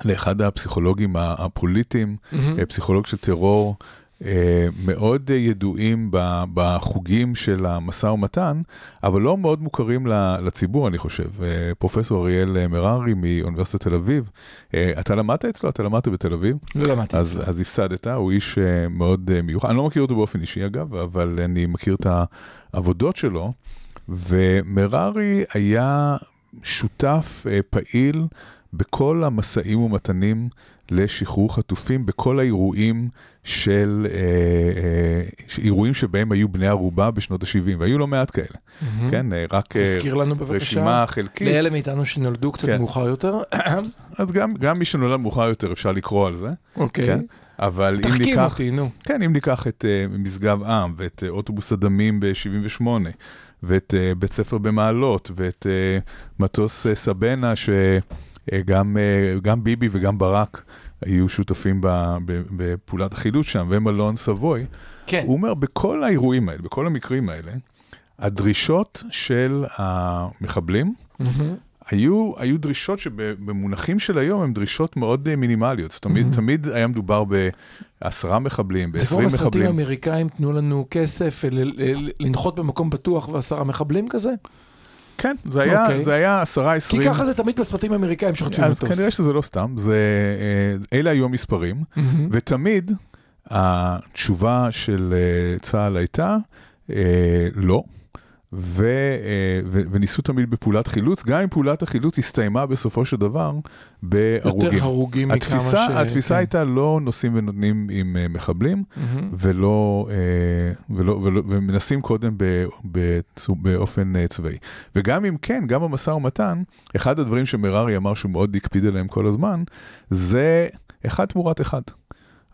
לאחד הפסיכולוגים הפוליטיים, מהמם. אה, פסיכולוג של טרור. אה, מאוד אה, ידועים בחוגים של המשא ומתן, אבל לא מאוד מוכרים לציבור, אני חושב. אה, פרופסור אריאל מררי מאוניברסיטת תל אביב, אתה למדת אצלו? אתה למדת בתל אביב? לא למדתי. אז, אז הפסדת, הוא איש מאוד מיוחד, אני לא מכיר אותו באופן אישי אגב, אבל אני מכיר את העבודות שלו, ומררי היה שותף פעיל בכל המשאים ומתנים לשחרור חטופים, בכל האירועים של, אה, אה, אירועים שבהם היו בני ערובה בשנות ה-70, והיו לא מעט כאלה, מהמם. כן, אה, רק אה, תזכיר לנו בבקשה. רשימה חלקית. לאלה מאיתנו שנולדו קצת כן. מאוחר יותר. [COUGHS] אז גם, גם מי שנולד מאוחר יותר אפשר לקרוא על זה, אוקיי. כן? אבל אם תחכים ניקח... אותי, נו. כן, אם ניקח את uh, משגב עם, ואת uh, אוטובוס הדמים ב-78, ואת uh, בית ספר במעלות, ואת uh, מטוס uh, סבנה, uh, גם ביבי וגם ברק היו שותפים בפעולת החילוץ שם, ומלון סבוי. כן. הוא אומר, בכל האירועים האלה, בכל המקרים האלה, הדרישות של המחבלים, מהמם. היו, היו דרישות שבמונחים של היום הן דרישות מאוד אה, מינימליות. אומרת, Mhm. תמיד היה מדובר בעשרה מחבלים, זה כמו בעשרים בסרטים מחבלים. האמריקאים, תנו לנו כסף לנחות במקום בטוח ועשרה מחבלים כזה? כן, זה היה, אוקיי. זה היה עשרה, כי עשרים. ככה זה תמיד בסרטים האמריקאים שחוטפים אז מטוס. כנראה שזה לא סתם, זה, אה, אלה היו המספרים, מהמם. ותמיד התשובה של אה, צה"ל הייתה אה, לא. ו, אה, ו, וניסו תמיד בפעולת חילוץ, גם אם פעולת החילוץ הסתיימה בסופו של דבר בהרוגים. יותר הרוגים מכמה ש... התפיסה, התפיסה כן. הייתה לא נושאים ונותנים עם אה, מחבלים, מהמם. ולא, אה, ולא, ולא, ומנסים קודם ב, בצו- באופן צבאי. וגם אם כן, גם במשא ומתן, אחד הדברים שמררי אמר שהוא מאוד הקפיד עליהם כל הזמן, זה אחד תמורת אחד.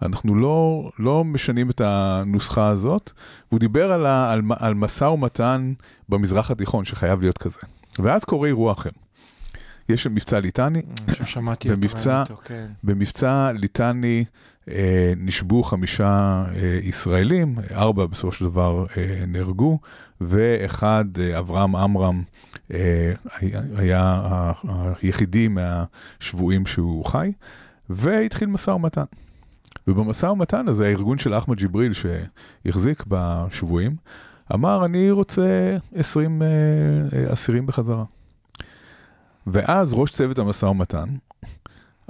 אנחנו לא, לא משנים את הנוסחה הזאת, והוא דיבר על, ה, על, על משא ומתן במזרח התיכון שחייב להיות כזה. ואז קורה אירוע אחר. יש מבצע ליטני. במבצע- אותו, כן. במבצע ליטני אה, נשבו חמישה אה, ישראלים, ארבע בסופו של דבר אה, נהרגו, ואחד, אה, אברהם עמרם, אה, היה, היחידי מהשבויים שהוא חי, והתחיל משא ומתן. ובמשא ומתן הזה, הארגון של אחמד ג'יבריל שהחזיק בשבויים, אמר, אני רוצה 20 אה, אה, אסירים בחזרה. ואז ראש צוות המשא ומתן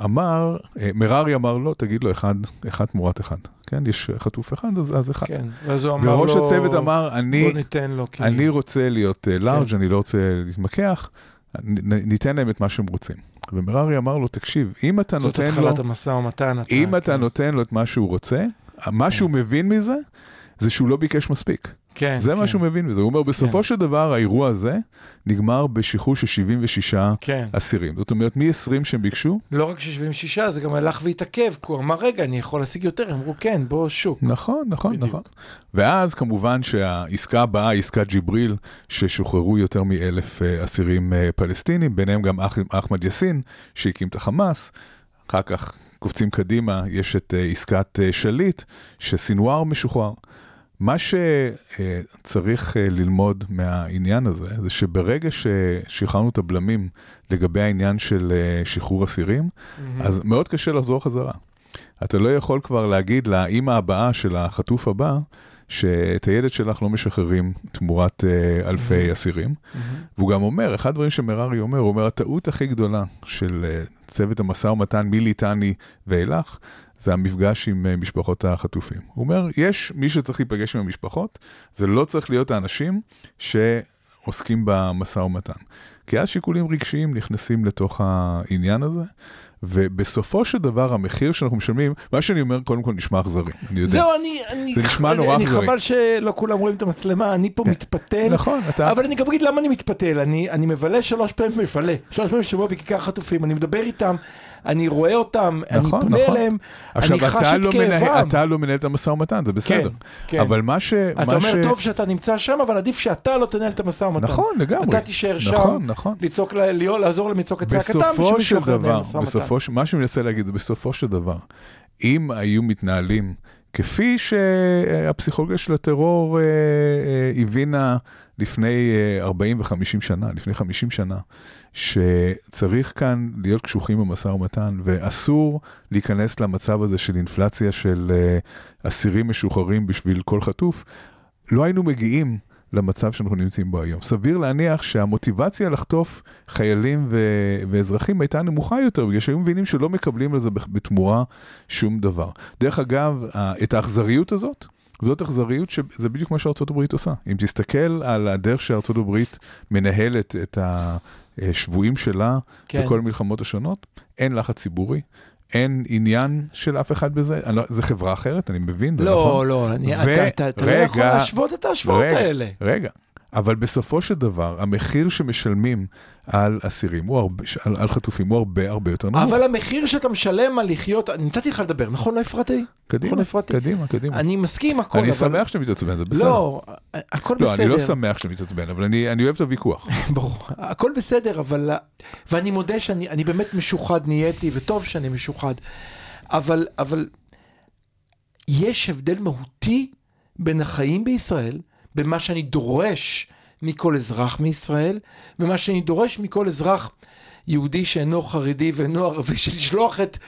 אמר, אה, מררי אמר לו, תגיד לו אחד, אחד תמורת אחד. כן, יש חטוף אחד, אז, אז אחד. כן, ואז הוא אמר לו... וראש הצוות אמר, אני, לו, כי... אני רוצה להיות אה, לארג', כן. אני לא רוצה להתמקח, ניתן להם את מה שהם רוצים. ומררי אמר לו, תקשיב, אם אתה זאת נותן לו, התחלת המשא ומתן. אם אתה כן. נותן לו את מה שהוא רוצה, מה שהוא מבין מזה, זה שהוא לא ביקש מספיק. כן, זה כן. מה שהוא מבין מזה. הוא אומר, בסופו כן. של דבר, האירוע הזה נגמר בשחרור של 76 כן. אסירים. זאת אומרת, מ-20 שהם ביקשו, לא רק ש-76, זה גם הלך והתעכב, כי הוא אמר, רגע, אני יכול להשיג יותר. הם אמרו, כן, בוא, שוק. נכון, נכון, בדיוק. נכון. ואז כמובן שהעסקה הבאה, עסקת ג'יבריל, ששוחררו יותר מאלף אה, אסירים אה, פלסטינים, ביניהם גם אח, אחמד יאסין, שהקים את החמאס. אחר כך קופצים קדימה, יש את אה, עסקת אה, שליט, שסינואר משוחרר. מה שצריך אה, ללמוד מהעניין הזה, זה שברגע ששחררנו את הבלמים לגבי העניין של אה, שחרור אסירים, אז מאוד קשה לחזור חזרה. אתה לא יכול כבר להגיד לאימא הבאה של החטוף הבא, שאת הילד שלך לא משחררים תמורת אה, אלפי אסירים. והוא גם אומר, אחד הדברים שמררי אומר, הוא אומר, הטעות הכי גדולה של אה, צוות המשא ומתן מליטני ואילך, זה המפגש עם אה, משפחות החטופים. הוא אומר, יש מי שצריך להיפגש עם המשפחות, זה לא צריך להיות האנשים שעוסקים במשא ומתן. כי אז שיקולים רגשיים נכנסים לתוך העניין הזה, ובסופו של דבר המחיר שאנחנו משלמים, מה שאני אומר קודם כל נשמע אכזרי, אני יודע. זהו, אני... אני- זה נשמע נורא אני אכזרי. חבל שלא כולם רואים את המצלמה, אני פה מתפתל. נכון, אתה... אבל אני גם אגיד למה אני מתפתל, אני, אני מבלה שלוש פעמים, מבלה, שלוש פעמים בשבוע בכיכר חטופים, אני מדבר איתם, אני רואה אותם, נכון, אני פונה נכון. אליהם, עכשיו, אני חש אתה את לא, כאבם. אתה לא מנהל את המשא ומתן, זה בסדר. כן. אבל מה ש... אתה מה אומר, ש... טוב שאתה נמצא שם, אבל עדיף שאתה לא תנהל את המשא ומתן. נכון, לגמרי. אתה תישאר שם, נכון, נכון. לצעוק, ל- לעזור להם לצעוק את צעקתם, בסופו ושמישהו של אחר ינהל דבר, משא ומתן. בסופו של... מה שאני מנסה להגיד בסופו של דבר, אם היו מתנהלים כפי שהפסיכולוגיה של הטרור אה, אה, הבינה לפני אה, 40 ו-50 שנה, לפני 50 שנה, שצריך כאן להיות קשוחים במשא ומתן, ואסור להיכנס למצב הזה של אינפלציה של אה, אסירים משוחררים בשביל כל חטוף, לא היינו מגיעים למצב שאנחנו נמצאים בו היום. סביר להניח שהמוטיבציה לחטוף חיילים ו- ואזרחים הייתה נמוכה יותר, בגלל שהיו מבינים שלא מקבלים לזה בתמורה שום דבר. דרך אגב, ה- את האכזריות הזאת, זאת אכזריות שזה בדיוק מה שארצות הברית עושה. אם תסתכל על הדרך שארצות הברית מנהלת את השבויים שלה כן. בכל המלחמות השונות, אין לחץ ציבורי. אין עניין של אף אחד בזה, לא, זה חברה אחרת, אני מבין, זה לא, נכון. לא, אני- ו- אתה- אתה אתה לא רגע, יכול להשוות את ההשוואות רגע, האלה. רגע, אבל בסופו של דבר, המחיר שמשלמים על אסירים, על, על חטופים, הוא הרבה הרבה יותר נמוך. אבל המחיר שאתה משלם על לחיות, נתתי לך לדבר, נכון? לא הפרעתי? קדימה, נכון, הפרעתי? קדימה, קדימה. אני מסכים עם הכל, אני אבל... שמח שאתה מתעצבן, זה בסדר. לא, הכל לא, בסדר. אני לא שמח שאתה מתעצבן, אבל אני, אני אוהב את הוויכוח. [LAUGHS] ברור, הכל בסדר, אבל... ואני מודה שאני אני באמת משוחד נהייתי, וטוב שאני משוחד. אבל, אבל יש הבדל מהותי בין החיים בישראל, בין מה שאני דורש מכל אזרח מישראל, ומה שאני דורש מכל אזרח יהודי שאינו חרדי ואינו ערבי, של [LAUGHS] לשלוח את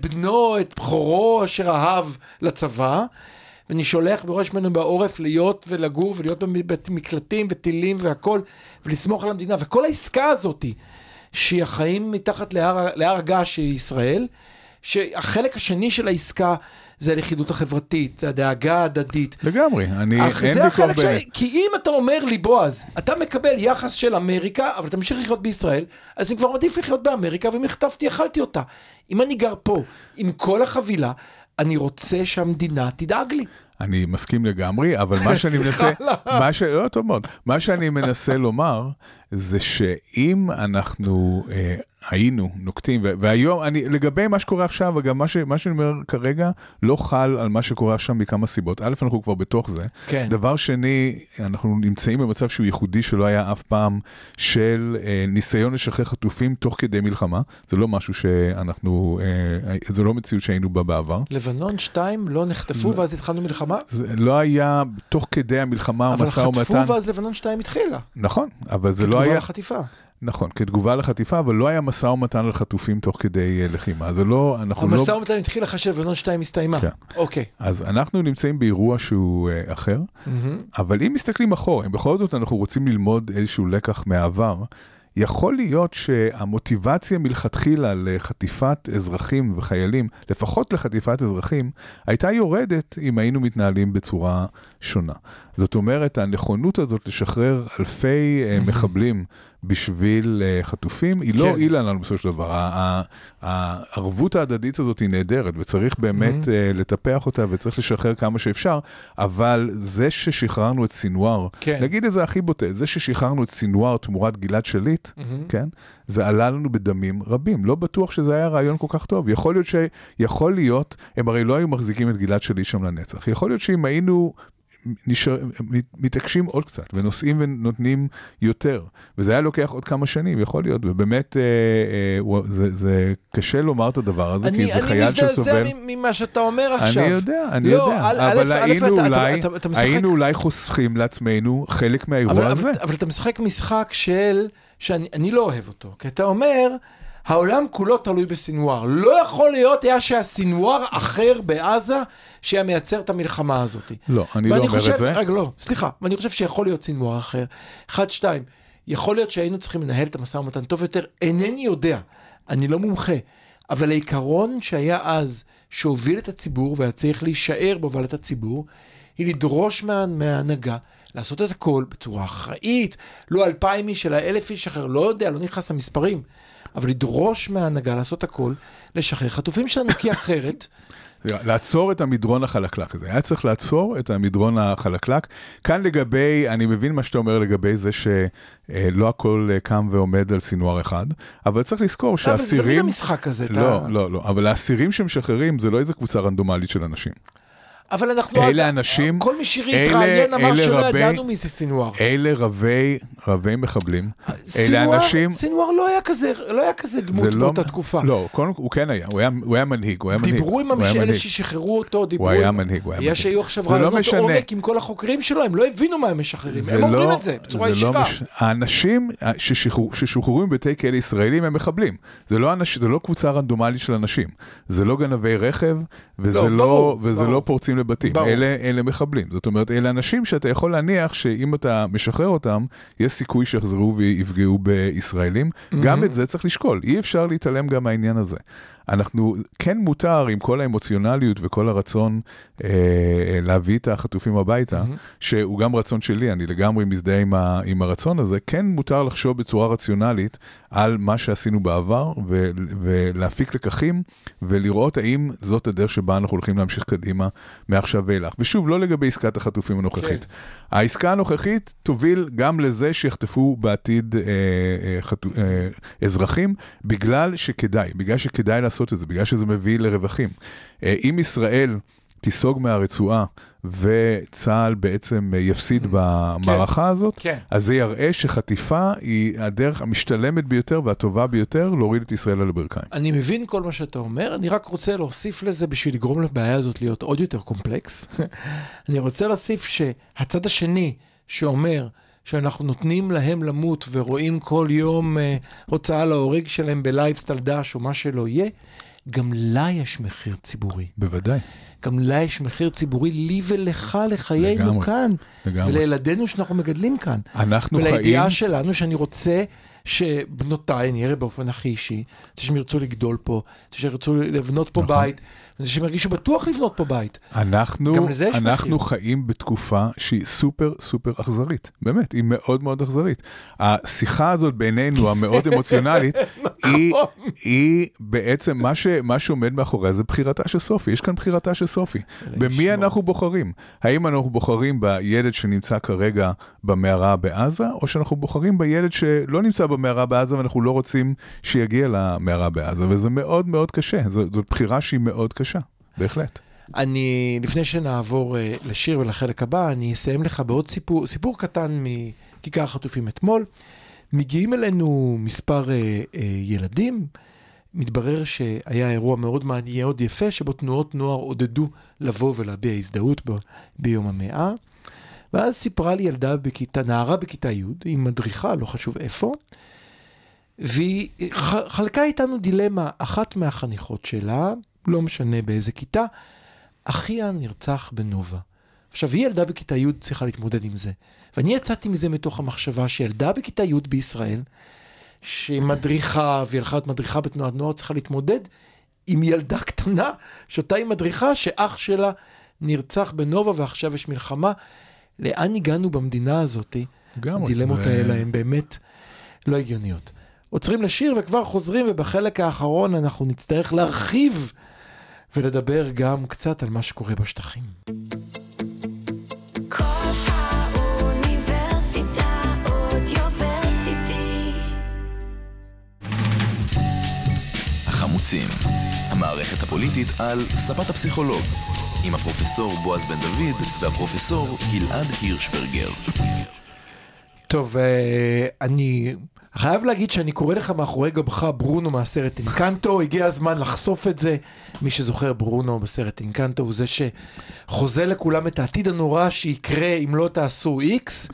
בנו, את בכורו אשר אהב לצבא. ואני שולח בראש ממנו בעורף להיות ולגור ולהיות במקלטים וטילים והכל, ולסמוך על המדינה. וכל העסקה הזאתי, שהיא החיים מתחת להר, להר הגעש של ישראל, שהחלק השני של העסקה זה הלכידות החברתית, זה הדאגה ההדדית. לגמרי, אני, אך אין זה ויכוח. שלי, כי אם אתה אומר לי, בועז, אתה מקבל יחס של אמריקה, אבל אתה ממשיך לחיות בישראל, אז אני כבר מעדיף לחיות באמריקה, ואם החטפתי, אכלתי אותה. אם אני גר פה, עם כל החבילה, אני רוצה שהמדינה תדאג לי. אני מסכים לגמרי, אבל מה [LAUGHS] שאני מנסה, לא. מה ש... לא, טוב מאוד. מה שאני מנסה לומר, זה שאם אנחנו אה, היינו נוקטים, והיום, אני, לגבי מה שקורה עכשיו, וגם מה, ש... מה שאני אומר כרגע, לא חל על מה שקורה עכשיו מכמה סיבות. א', אנחנו כבר בתוך זה. כן. דבר שני, אנחנו נמצאים במצב שהוא ייחודי שלא היה אף פעם, של אה, ניסיון לשחרר חטופים תוך כדי מלחמה. זה לא משהו שאנחנו, אה, זה לא מציאות שהיינו בה בעבר. לבנון 2 לא נחטפו, ואז התחלנו מלחמה? זה לא היה תוך כדי המלחמה, אבל המשא ומתן. חטפו ואז לבנון 2 התחילה. נכון, אבל זה לא היה. נכון, כתגובה לחטיפה, אבל לא היה משא ומתן על חטופים תוך כדי אה, לחימה. זה לא, אנחנו לא... המשא ומתן התחיל אחרי שלבנון 2 הסתיימה. כן. אוקיי. אז אנחנו נמצאים באירוע שהוא אה, אחר, מהמם. אבל אם מסתכלים אחורה, אם בכל זאת אנחנו רוצים ללמוד איזשהו לקח מהעבר, יכול להיות שהמוטיבציה מלכתחילה לחטיפת אזרחים וחיילים, לפחות לחטיפת אזרחים, הייתה יורדת אם היינו מתנהלים בצורה שונה. זאת אומרת, הנכונות הזאת לשחרר אלפי אה, מחבלים בשביל אה, חטופים, היא לא כן. הועילה לנו בסופו של דבר. הערבות ההדדית הזאת היא נהדרת, וצריך באמת אה, לטפח אותה וצריך לשחרר כמה שאפשר, אבל זה ששחררנו את סינואר, כן. נגיד את זה הכי בוטה, זה ששחררנו את סינואר תמורת גלעד שליט, מהמם. כן? זה עלה לנו בדמים רבים. לא בטוח שזה היה רעיון כל כך טוב. יכול להיות ש... יכול להיות, הם הרי לא היו מחזיקים את גלעד שליט שם לנצח. יכול להיות שאם היינו... נשאר, מת- מתעקשים עוד קצת ונושאים ונותנים יותר וזה היה לוקח עוד כמה שנים יכול להיות ובאמת אה, אה, זה, זה קשה לומר את הדבר הזה כי אני זה אני חייל מזדעזע שסובל. מ- ממה שאתה אומר עכשיו. אני יודע, אני לא, יודע, א', אבל א', א', היינו אתה- אולי, אתה- אתה משחק- היינו אולי חוסכים לעצמנו חלק מהאירוע אבל, הזה. אבל, אבל אתה משחק משחק של, שאני אני לא אוהב אותו, כי אתה אומר, העולם כולו תלוי בסינואר. לא יכול להיות היה שהסינואר אחר בעזה שהיה מייצר את המלחמה הזאת. לא, אני לא אומר חושב, את זה. רגע, לא, סליחה, ואני חושב שיכול להיות סינואר אחר. אחד, שתיים, יכול להיות שהיינו צריכים לנהל את המשא ומתן טוב יותר, אינני יודע, אני לא מומחה, אבל העיקרון שהיה אז, שהוביל את הציבור והיה צריך להישאר בהובלת הציבור, היא לדרוש מה, מההנהגה לעשות את הכל בצורה אחראית, לא אלפיים איש, אלא אלף איש אחר, לא יודע, לא נכנס למספרים, אבל לדרוש מההנהגה לעשות הכל, לשחרר חטופים שלנו, כי אחרת, לעצור את המדרון החלקלק הזה. היה צריך לעצור את המדרון החלקלק. כאן לגבי, אני מבין מה שאתה אומר לגבי זה שלא הכל אה, קם ועומד על סינואר אחד, אבל צריך לזכור אבל זה תמיד שהאסירים... המשחק הזה, אתה- לא, לא, לא, אבל האסירים שמשחררים זה לא איזה קבוצה רנדומלית של אנשים. אבל אנחנו... אלה אז- אנשים- כל מי אלה- שהתראיין אמר שלא רבי- ידענו מי זה סינואר. אלה רבי, רבי מחבלים. אלה סינואר- אנשים... סינואר לא היה כזה, לא היה כזה דמות לא- באותה תקופה. לא, כל, הוא כן היה, הוא היה, הוא היה מנהיג, הוא היה מנהיג. דיברו עם המש- אלה. ששחררו אותו, דיברו הוא היה. מנהיג, הוא היה יש מנהיג. שהיו עכשיו זה לא רעיונות משנה. עומק עם כל החוקרים שלו, הם לא הבינו מה הם משחררים, הם אומרים לא- את זה בצורה זה לא ישירה. מש- האנשים ששוחררו מבתי כלא ישראלים הם מחבלים. זה לא, אנש, זה לא קבוצה רנדומלית של אנשים. זה לא גנבי רכב, וזה לא, לא, ברור, וזה ברור. לא פורצים לבתים. ברור. אלה, אלה מחבלים. זאת אומרת, אלה אנשים שאתה יכול להניח שאם אתה משחרר אותם, יש סיכוי שיחזרו ויפגעו בישראלים. גם את זה צריך לשקול. אי אפשר להתעלם גם מהעניין הזה. אנחנו, כן מותר עם כל האמוציונליות וכל הרצון אה, להביא את החטופים הביתה, שהוא גם רצון שלי, אני לגמרי מזדהה עם, ה, עם הרצון הזה, כן מותר לחשוב בצורה רציונלית על מה שעשינו בעבר ו, ולהפיק לקחים ולראות האם זאת הדרך שבה אנחנו הולכים להמשיך קדימה מעכשיו ואילך. ושוב, לא לגבי עסקת החטופים הנוכחית. כן. העסקה הנוכחית תוביל גם לזה שיחטפו בעתיד אה, אה, חטו, אה, אזרחים, בגלל שכדאי, בגלל שכדאי לעשות את זה, בגלל שזה מביא לרווחים. אה, אם ישראל תיסוג מהרצועה וצה"ל בעצם אה, יפסיד במערכה הזאת, כן. אז זה יראה שחטיפה היא הדרך המשתלמת ביותר והטובה ביותר להוריד את ישראל על הברכיים. אני מבין כל מה שאתה אומר, אני רק רוצה להוסיף לזה בשביל לגרום לבעיה הזאת להיות עוד יותר קומפלקס. [LAUGHS] אני רוצה להוסיף שהצד השני שאומר שאנחנו נותנים להם למות ורואים כל יום אה, הוצאה להורג שלהם ב live style דאעש או מה שלא יהיה, גם לה יש מחיר ציבורי. בוודאי, גם לה יש מחיר ציבורי לי ולך לחיינו לגמרי, כאן. לגמרי. ולילדינו שאנחנו מגדלים כאן. אנחנו ולידיעה חיים... שלנו שאני רוצה שבנותיי, אני אראה באופן הכי אישי, שהם ירצו לגדול פה, שהם ירצו לבנות פה נכון. בית, שהם ירגישו בטוח לבנות פה בית. אנחנו, אנחנו. חיים בתקופה שהיא סופר סופר אכזרית, באמת, היא מאוד מאוד אכזרית. השיחה הזאת בינינו, המאוד אמוציונלית, [LAUGHS] היא, היא בעצם, מה, ש, מה שעומד מאחוריה זה בחירתה של סופי, יש כאן בחירתה של סופי. במי. אנחנו בוחרים? האם אנחנו בוחרים בילד שנמצא כרגע במערה בעזה, או שאנחנו בוחרים בילד שלא נמצא במערה בעזה ואנחנו לא רוצים שיגיע למערה בעזה, וזה מאוד מאוד קשה, זו, זאת בחירה שהיא מאוד קשה, בהחלט. אני, לפני שנעבור uh, לשיר ולחלק הבא, אני אסיים לך בעוד סיפור, סיפור קטן מכיכר החטופים אתמול. מגיעים אלינו מספר uh, uh, ילדים, מתברר שהיה אירוע מאוד מעניין, מאוד יפה, שבו תנועות נוער עודדו לבוא ולהביע הזדהות ב, ביום המאה. ואז סיפרה לי ילדה בכיתה, נערה בכיתה י', היא מדריכה, לא חשוב איפה, והיא חלקה איתנו דילמה, אחת מהחניכות שלה, לא משנה באיזה כיתה, אחיה נרצח בנובה. עכשיו, היא ילדה בכיתה י' צריכה להתמודד עם זה. ואני יצאתי מזה מתוך המחשבה שילדה בכיתה י' בישראל, שהיא מדריכה, והיא הלכה להיות מדריכה בתנועת נוער, צריכה להתמודד עם ילדה קטנה, שאותה היא מדריכה, שאח שלה נרצח בנובה ועכשיו יש מלחמה. לאן הגענו במדינה הזאת? הדילמות ו- האלה הן באמת לא הגיוניות. עוצרים לשיר וכבר חוזרים, ובחלק האחרון אנחנו נצטרך להרחיב ולדבר גם קצת על מה שקורה בשטחים. החמוצים, המערכת הפוליטית על ספת הפסיכולוג, עם הפרופסור בועז בן דוד והפרופסור גלעד הירשברגר. טוב, אה, אני חייב להגיד שאני קורא לך מאחורי גבך ברונו מהסרט אינקנטו, הגיע הזמן לחשוף את זה. מי שזוכר, ברונו בסרט אינקנטו הוא זה שחוזה לכולם את העתיד הנורא שיקרה אם לא תעשו איקס.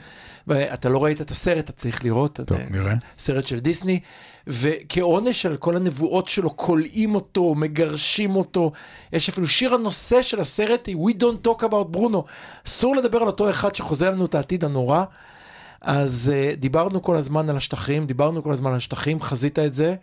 ואתה לא ראית את הסרט, אתה צריך לראות. טוב, אתה- נראה. סרט של דיסני, וכעונש על כל הנבואות שלו, כולאים אותו, מגרשים אותו. יש אפילו שיר הנושא של הסרט We Don't Talk About Bruno. אסור לדבר על אותו אחד שחוזה לנו את העתיד הנורא. אז uh, דיברנו כל הזמן על השטחים, דיברנו כל הזמן על השטחים, חזית את זה.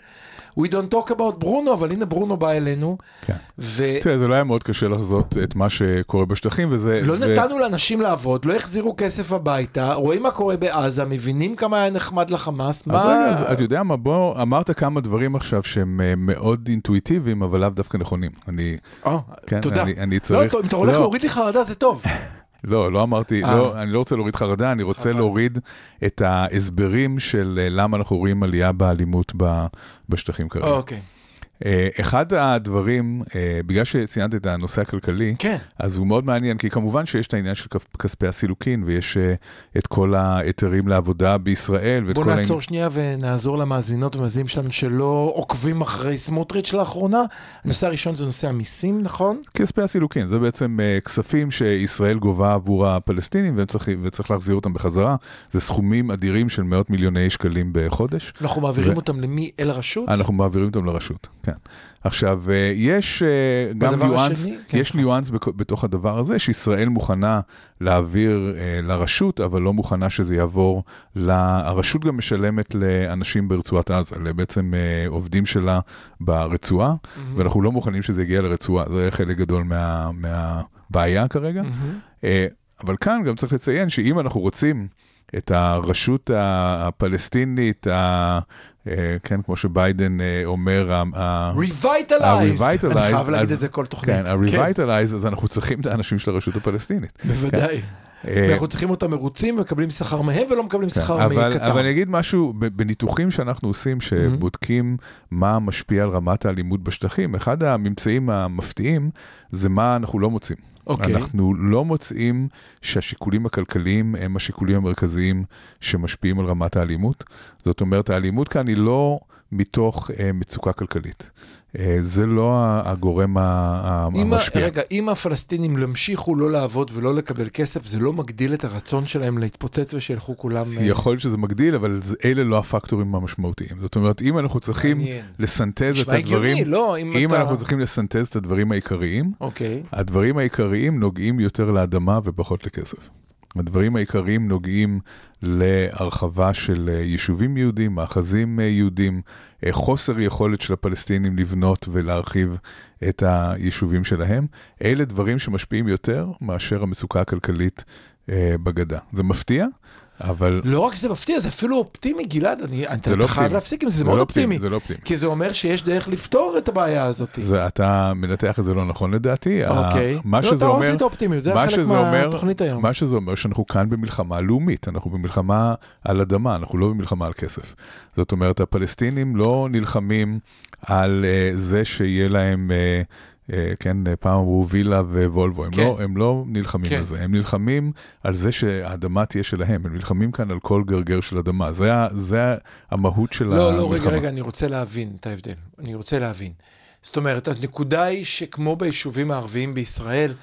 we don't talk about ברונו, אבל הנה ברונו בא אלינו. כן. ולא תראה, זה לא היה מאוד קשה לחזות את מה שקורה בשטחים, וזה... ו- לא נתנו לאנשים לעבוד, לא החזירו כסף הביתה, רואים מה קורה בעזה, מבינים כמה היה נחמד לחמאס, אז מה... רגע, אז אתה יודע מה, בוא, אמרת כמה דברים עכשיו שהם אה, מאוד אינטואיטיביים, אבל לאו דווקא נכונים. אני, אה, כן, תודה. אני, אני לא, צריך... טוב, אם אתה הולך לא, להוריד לי חרדה זה טוב. לא, לא אמרתי, אה. לא, אני לא רוצה להוריד חרדה, אני רוצה. להוריד את ההסברים של אה, למה אנחנו רואים עלייה באלימות בשטחים כרגע. אוקיי. אה, אחד הדברים, אה, בגלל שציינת את הנושא הכלכלי, כן. אז הוא מאוד מעניין, כי כמובן שיש את העניין של כספי הסילוקין, ויש אה, את כל ההיתרים לעבודה בישראל, בוא כל העניין... נעצור שנייה ונעזור למאזינות ומאזינים שלנו שלא עוקבים אחרי סמוטריץ' לאחרונה. הנושא הראשון זה נושא המיסים, נכון? כספי הסילוקין, זה בעצם כספים שישראל גובה עבור הפלסטינים, והם צריך, וצריך להחזיר אותם בחזרה. זה סכומים אדירים של מאות מיליוני שקלים בחודש. אנחנו מעבירים ו- אותם למי? אל הרשות? אנחנו מעבירים אותם לרשות, כן. עכשיו, אה, יש אה, גם ניואנס, השני, כן, יש ניואנס בכ- בתוך הדבר הזה, שישראל מוכנה להעביר אה, לרשות, אבל לא מוכנה שזה יעבור, ל... הרשות גם משלמת לאנשים ברצועת עזה, בעצם עובדים שלה ברצועה, ואנחנו לא מוכנים שזה יגיע לרצועה, זה חלק גדול מה, מהבעיה כרגע. אה, אבל כאן גם צריך לציין שאם אנחנו רוצים את הרשות הפלסטינית, כן, כמו שביידן אה, אומר, ה- ה- Revitalize! ה-revitalize, אני חייב להגיד את זה כל תוכנית. כן, ה-revitalize, אז אנחנו צריכים את האנשים של הרשות הפלסטינית. [LAUGHS] בוודאי. אה, ואנחנו צריכים אותם מרוצים, מקבלים שכר מהם ולא מקבלים כן, שכר מקטר. אבל אני אגיד משהו, בניתוחים שאנחנו עושים, שבודקים מה משפיע על רמת האלימות בשטחים, אחד הממצאים המפתיעים זה מה אנחנו לא מוצאים. אוקיי. אנחנו לא מוצאים שהשיקולים הכלכליים הם השיקולים המרכזיים שמשפיעים על רמת האלימות. זאת אומרת, האלימות כאן היא לא מתוך אה, מצוקה כלכלית. אה, זה לא הגורם המשפיע. רגע, אם הפלסטינים ימשיכו לא לעבוד ולא לקבל כסף, זה לא מגדיל את הרצון שלהם להתפוצץ ושילכו כולם... אה, יכול להיות שזה מגדיל, אבל אלה לא הפקטורים המשמעותיים. זאת אומרת, אם אנחנו צריכים. לסנטז את נשמע הגיוני, הדברים, לא? אם אם אתה... אנחנו צריכים לסנטז את הדברים העיקריים, אוקיי. הדברים העיקריים נוגעים יותר לאדמה ופחות לכסף. הדברים העיקריים נוגעים להרחבה של אה, יישובים יהודים, מאחזים אה, יהודים, אה, חוסר יכולת של הפלסטינים לבנות ולהרחיב את היישובים שלהם. אלה דברים שמשפיעים יותר מאשר המצוקה הכלכלית בגדה. זה מפתיע, אבל לא רק שזה מפתיע, זה אפילו אופטימי, גלעד, אני, אתה, זה לא אתה חייב אופטימי. להפסיק עם זה, זה זה מאוד לא אופטימי. זה לא אופטימי. כי זה אומר שיש דרך לפתור את הבעיה הזאת. זה, אתה מנתח את זה לא נכון לדעתי. אוקיי. מה לא, שזה אתה אומר, עשית אופטימיות, זה חלק מהתוכנית היום. מה שזה אומר שאנחנו כאן במלחמה לאומית, אנחנו במלחמה על אדמה, אנחנו לא במלחמה על כסף. זאת אומרת, הפלסטינים לא נלחמים על uh, זה שיהיה להם, uh, כן, uh, פעם אמרו וילה ווולבו, הם, כן. לא, הם לא נלחמים כן. על זה, הם נלחמים על זה שהאדמה תהיה שלהם, הם נלחמים כאן על כל גרגר של אדמה, זה, ה- זה ה- המהות של לא, המלחמה. לא, רגע, רגע, אני רוצה להבין את ההבדל. אני רוצה להבין. זאת אומרת, הנקודה היא שכמו ביישובים הערביים בישראל,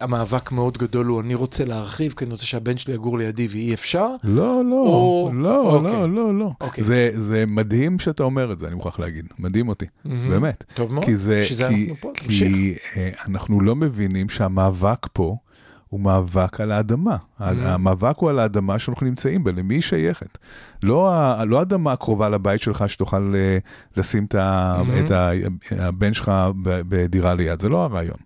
המאבק מאוד גדול הוא, אני רוצה להרחיב, כי אני רוצה שהבן שלי יגור לידי ואי אפשר. לא, לא, או- לא, אוקיי. לא, לא, לא. אוקיי. זה, זה מדהים שאתה אומר את זה, אני מוכרח להגיד. מדהים אותי, מהמם. באמת. טוב מאוד, כי זה, בשביל זה כי, אנחנו פה, תמשיך. כי אה, אנחנו לא מבינים שהמאבק פה הוא מאבק על האדמה. Mm-hmm. המאבק הוא על האדמה שאנחנו נמצאים בה, למי היא שייכת. לא, ה- לא האדמה הקרובה לבית שלך שתוכל אה, לשים את, ה, Mm-hmm. את ה, הבן שלך בדירה ליד, זה לא הרעיון.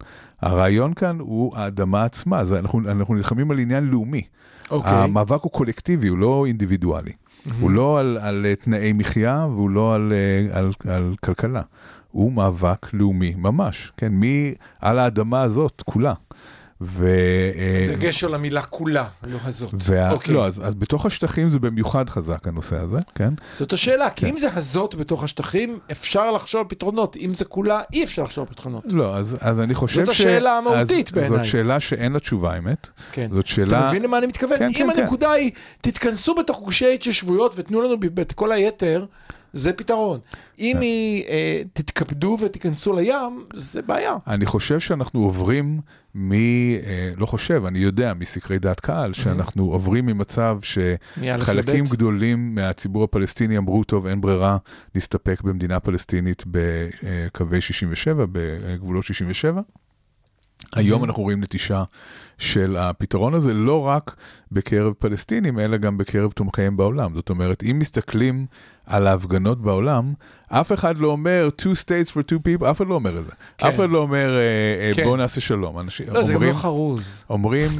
הרעיון כאן הוא האדמה עצמה, זה, אנחנו, אנחנו נלחמים על עניין לאומי. אוקיי. המאבק הוא קולקטיבי, הוא לא אינדיבידואלי. הוא לא על, על אה, תנאי מחיה והוא לא על, אה, על, על כלכלה. הוא מאבק לאומי ממש, כן, מי על האדמה הזאת כולה. ו... אה, דגש על המילה כולה, לא הזאת. וה... אוקיי. לא, אז, אז בתוך השטחים זה במיוחד חזק הנושא הזה, כן? זאת השאלה, כן. כי אם זה הזאת בתוך השטחים, אפשר לחשוב על פתרונות. אם זה כולה, אי אפשר לחשוב על פתרונות. לא, אז, אז אני חושב זאת ש... השאלה המהותית בעיניי. זאת שאלה שאין לה תשובה, האמת. כן. זאת שאלה... אתה מבין למה אני מתכוון? כן, אם כן, כן. הנקודה היא, תתכנסו בתוך גושי התיישבויות ותנו לנו את כל היתר, זה פתרון. אם כן. היא, אה, תתכבדו ותיכנסו לים, זה בעיה. אני חושב שאנחנו עוברים מ... אה, לא חושב, אני יודע מסקרי דעת קהל, שאנחנו עוברים ממצב שחלקים. גדולים מהציבור הפלסטיני אמרו, טוב, אין ברירה, נסתפק במדינה פלסטינית בקווי 67, בגבולות 67. היום אנחנו רואים נטישה של הפתרון הזה, לא רק בקרב פלסטינים, אלא גם בקרב תומכיהם בעולם. זאת אומרת, אם מסתכלים על ההפגנות בעולם, אף אחד לא אומר two states for two people, אף אחד לא אומר את זה. כן. אף אחד לא אומר אה, אה, כן. בואו נעשה שלום. אנשים לא, זה גם לא אומרים, חרוז. אומרים,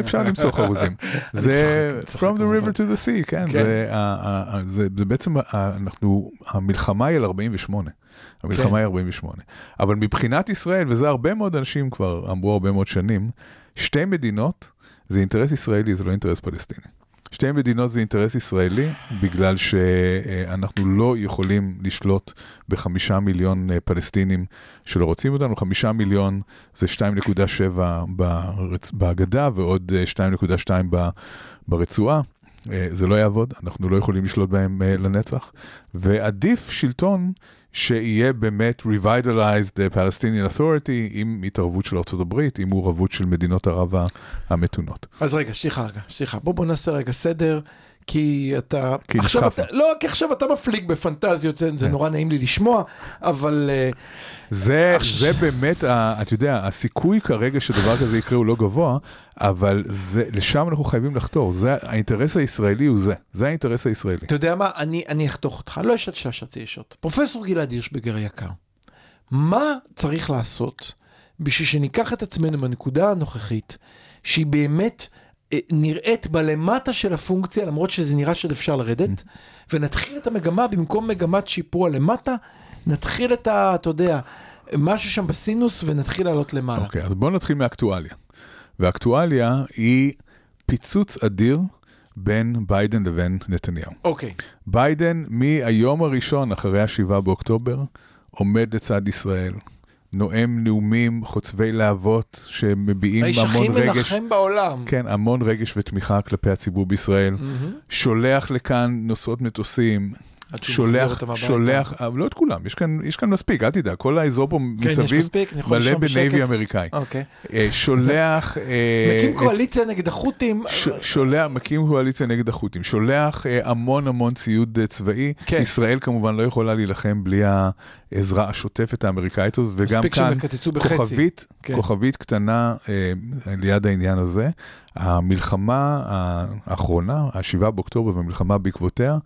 אפשר למצוא חרוזים. [LAUGHS] זה צוחק, צוחק, From the כמובן. river to the sea, כן, כן. זה, ה- ה- ה- זה, זה בעצם, אנחנו, המלחמה היא על 48. המלחמה כן. היא 48. אבל מבחינת ישראל, וזה הרבה מאוד אנשים כבר אמרו הרבה מאוד שנים, שתי מדינות זה אינטרס ישראלי, זה לא אינטרס פלסטיני. שתי מדינות זה אינטרס ישראלי, בגלל שאנחנו לא יכולים לשלוט בחמישה מיליון אה, פלסטינים שלא רוצים אותנו, חמישה מיליון זה 2.7 ברצ... בגדה ועוד אה, 2.2 ב... ברצועה. אה, זה לא יעבוד, אנחנו לא יכולים לשלוט בהם אה, לנצח, ועדיף שלטון שיהיה באמת revitalized the Palestinian Authority עם התערבות של ארה"ב, עם מעורבות של מדינות ערב המתונות. אז רגע, סליחה רגע, סליחה. בוא בוא נעשה רגע סדר, כי אתה... כי עכשיו. אתה, לא, כי עכשיו אתה מפליג בפנטזיות, זה, זה כן. נורא נעים לי לשמוע, אבל... אה, זה, עכשיו- זה באמת, אתה יודע, הסיכוי כרגע שדבר כזה יקרה הוא לא גבוה, אבל זה, לשם אנחנו חייבים לחתור. זה, האינטרס הישראלי הוא זה, זה האינטרס הישראלי. אתה יודע מה, אני, אני אחתוך אותך, לא אשת ששת ישות. פרופסור גלעד הירשבגר יקר, מה צריך לעשות בשביל שניקח את עצמנו בנקודה הנוכחית, שהיא באמת נראית בלמטה של הפונקציה, למרות שזה נראה שעוד אפשר לרדת, ונתחיל את המגמה במקום מגמת שיפור הלמטה, נתחיל את ה... אתה יודע, משהו שם בסינוס ונתחיל לעלות למעלה. אוקיי, אז בואו נתחיל מאקטואליה. ואקטואליה היא פיצוץ אדיר בין ביידן לבין נתניהו. אוקיי. ביידן מהיום הראשון אחרי ה-7 באוקטובר עומד לצד ישראל, נואם נאומים חוצבי להבות שמביעים האיש הכי המון רגש. מנחם בעולם. כן, המון רגש ותמיכה כלפי הציבור בישראל. מהמם. שולח לכאן נושאות מטוסים, שולח. שולח, אבל לא את כולם, יש כאן, יש כאן מספיק, אל תדאג, כל האזור פה כן, מסביב מלא ב navy. אמריקאי. אוקיי. אה, שולח... [LAUGHS] אה, מקים את- קואליציה נגד החות'ים. שולח, מקים קואליציה נגד החות'ים, שולח אה, המון המון ציוד אה, צבאי. כן. ישראל כמובן לא יכולה להילחם בלי העזרה השוטפת האמריקאית הזאת, וגם כאן. כוכבית, כן. כוכבית קטנה אה, ליד העניין הזה. המלחמה האחרונה, ה-7 באוקטובר והמלחמה בעקבותיה,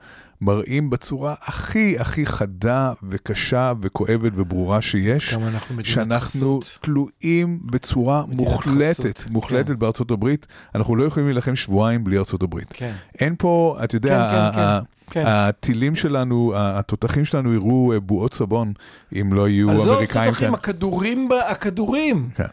מראים בצורה הכי הכי חדה וקשה וכואבת וברורה שיש. אנחנו שאנחנו חסות. תלויים בצורה מוחלטת, חסות, מוחלטת כן. בארצות הברית. אנחנו לא יכולים להילחם שבועיים בלי ארצות הברית. כן. אין פה, אתה יודע, כן, כן, ה- כן. הטילים שלנו, התותחים שלנו יראו אה, בועות סבון אם לא יהיו עזוב, אמריקאים תותחים, כאן. הכדורים, הכדורים. כן.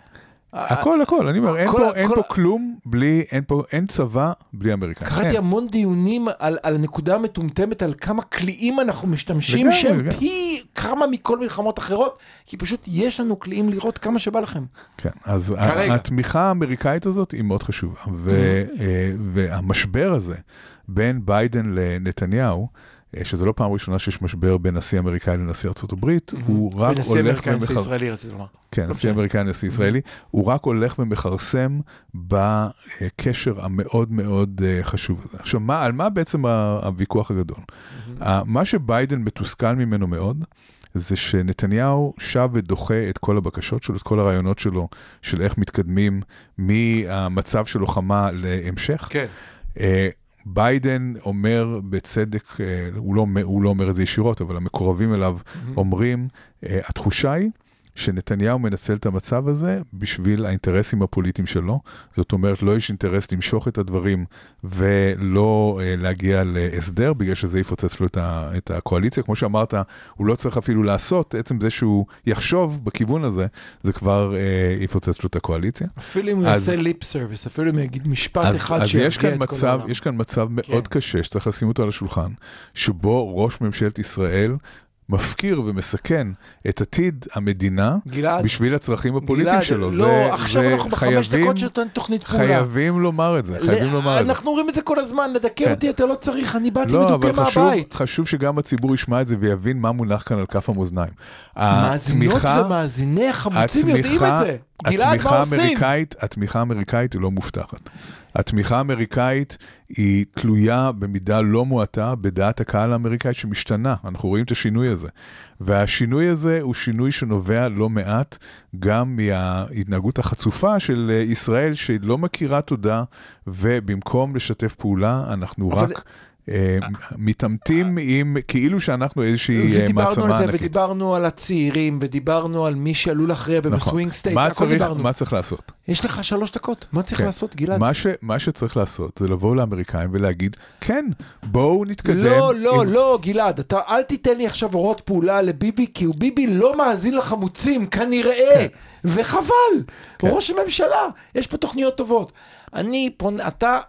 הכל, הכל, אני אומר, אין כל- פה- אין כל- פה כלום בלי, אין פה, אין צבא בלי אמריקאים. קראתי אין. המון דיונים על, על הנקודה המטומטמת, על כמה קליעים אנחנו משתמשים, לגמרי, שהם לגמרי. פי כמה מכל מלחמות אחרות, כי פשוט יש לנו קליעים לראות כמה שבא לכם. כן, אז כרגע. ה- התמיכה האמריקאית הזאת היא מאוד חשובה. ו- אה, והמשבר הזה בין ביידן לנתניהו, שזה לא פעם ראשונה שיש משבר בין נשיא אמריקאי לנשיא ארה"ב, הוא רק ונשיא הולך אמריקאי, נשיא ומחר... ישראלי רציתי לומר. כן, לא נשיא. אמריקאי, נשיא ישראלי, הוא רק הולך ומכרסם בקשר המאוד מאוד אה, חשוב הזה. עכשיו, מה, על מה בעצם הוויכוח הגדול? ה- מה שביידן מתוסכל ממנו מאוד, זה שנתניהו שב ודוחה את כל הבקשות שלו, את כל הרעיונות שלו, של איך מתקדמים מהמצב של לוחמה להמשך. כן. ביידן אומר בצדק, אה, הוא לא, הוא לא אומר את זה ישירות, אבל המקורבים אליו אומרים, אה, התחושה היא שנתניהו מנצל את המצב הזה בשביל האינטרסים הפוליטיים שלו. זאת אומרת, לא יש אינטרס למשוך את הדברים ולא אה, להגיע להסדר, בגלל שזה יפוצץ לו את, ה, את הקואליציה. כמו שאמרת, הוא לא צריך אפילו לעשות, עצם זה שהוא יחשוב בכיוון הזה, זה כבר אה, יפוצץ לו את הקואליציה. אפילו אם הוא אז- יעשה lip service, אפילו אם הוא יגיד משפט אז, אחד אז שירגיע כאן את כל מצב, העולם. יש כאן מצב מאוד כן. קשה שצריך לשים אותו על השולחן, שבו ראש ממשלת ישראל מפקיר ומסכן את עתיד המדינה גלעד, בשביל הצרכים הפוליטיים גלעד, שלו. לא, זה- עכשיו זה אנחנו בחמש חייבים- דקות שנותן תוכנית פעולה. חייבים לומר את זה, חייבים ל- לומר את זה. אנחנו אומרים את זה כל הזמן, לדכא כן. אותי אתה לא צריך, אני באתי לא, מדוכא מהבית. חשוב שגם הציבור ישמע את זה ויבין מה מונח כאן על כף המאזניים. מאזינות התמיכה- ומאזיני החמוצים יודעים את זה. גלעד, מה עושים? התמיכה האמריקאית היא לא מובטחת. התמיכה האמריקאית היא תלויה במידה לא מועטה בדעת הקהל האמריקאית שמשתנה, אנחנו רואים את השינוי הזה. והשינוי הזה הוא שינוי שנובע לא מעט גם מההתנהגות החצופה של אה, ישראל שלא מכירה תודה, ובמקום לשתף פעולה, אנחנו אבל- רק... אה, מתעמתים עם, כאילו שאנחנו איזושהי אה, ודיברנו מעצמה על זה, ענקית. ודיברנו על הצעירים, ודיברנו על מי שעלול להכריע נכון. ב swing state, הכל צריך- דיברנו. מה צריך לעשות? יש לך שלוש דקות, מה צריך כן. לעשות, גלעד? מה, ש, מה שצריך לעשות זה לבוא לאמריקאים ולהגיד, כן, בואו נתקדם. לא, לא, לא, גלעד, אתה אל תיתן לי עכשיו הוראות פעולה לביבי, כי ביבי לא מאזין לחמוצים, כנראה, וחבל. כן. ראש הממשלה, יש פה תוכניות טובות. אני פונה, אתה,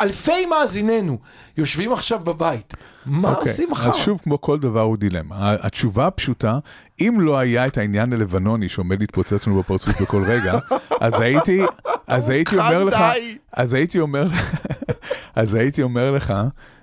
אלפי מאזיננו יושבים עכשיו בבית, מה אוקיי, עושים מחר? אז שוב, כמו כל דבר הוא דילמה. התשובה הפשוטה, אם לא היה את העניין הלבנוני שעומד להתפוצץ לנו בפרצוף בכל רגע, [LAUGHS] אז הייתי, אז הייתי אומר לך. אז הייתי אומר, [LAUGHS] אז הייתי אומר לך,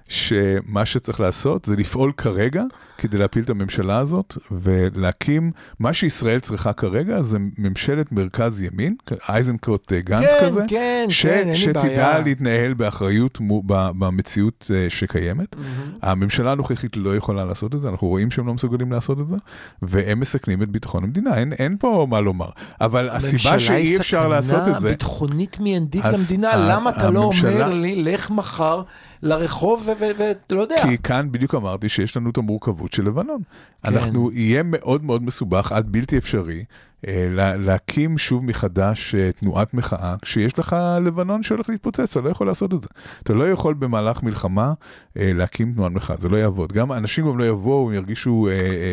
שמה שצריך לעשות זה לפעול כרגע כדי להפיל את הממשלה הזאת ולהקים, מה שישראל צריכה כרגע זה ממשלת מרכז ימין, אייזנקוט אה, גנץ כן, כזה, כן, ש, כן, אין לי שתדע בעיה. להתנהל באחריות מו, ב, במציאות אה, שקיימת. הממשלה הנוכחית לא יכולה לעשות את זה, אנחנו רואים שהם לא מסוגלים לעשות את זה, והם מסכנים את ביטחון המדינה, אין, אין פה מה לומר. אבל הסיבה שאי אפשר לעשות את הממשלה זה, היא סכנה ביטחונית מיידית למדינה, למה אתה לא הממשלה- אומר לי, לך מחר לרחוב ואתה לא יודע. כי כאן בדיוק אמרתי שיש לנו את המורכבות של לבנון. כן. אנחנו, יהיה מאוד מאוד מסובך עד בלתי אפשרי. אה, לה- להקים שוב מחדש אה, תנועת מחאה, כשיש לך לבנון שהולך להתפוצץ, אתה לא יכול לעשות את זה. אתה לא יכול במהלך מלחמה אה, להקים תנועת מחאה, זה לא יעבוד. גם אנשים גם לא יבואו, הם ירגישו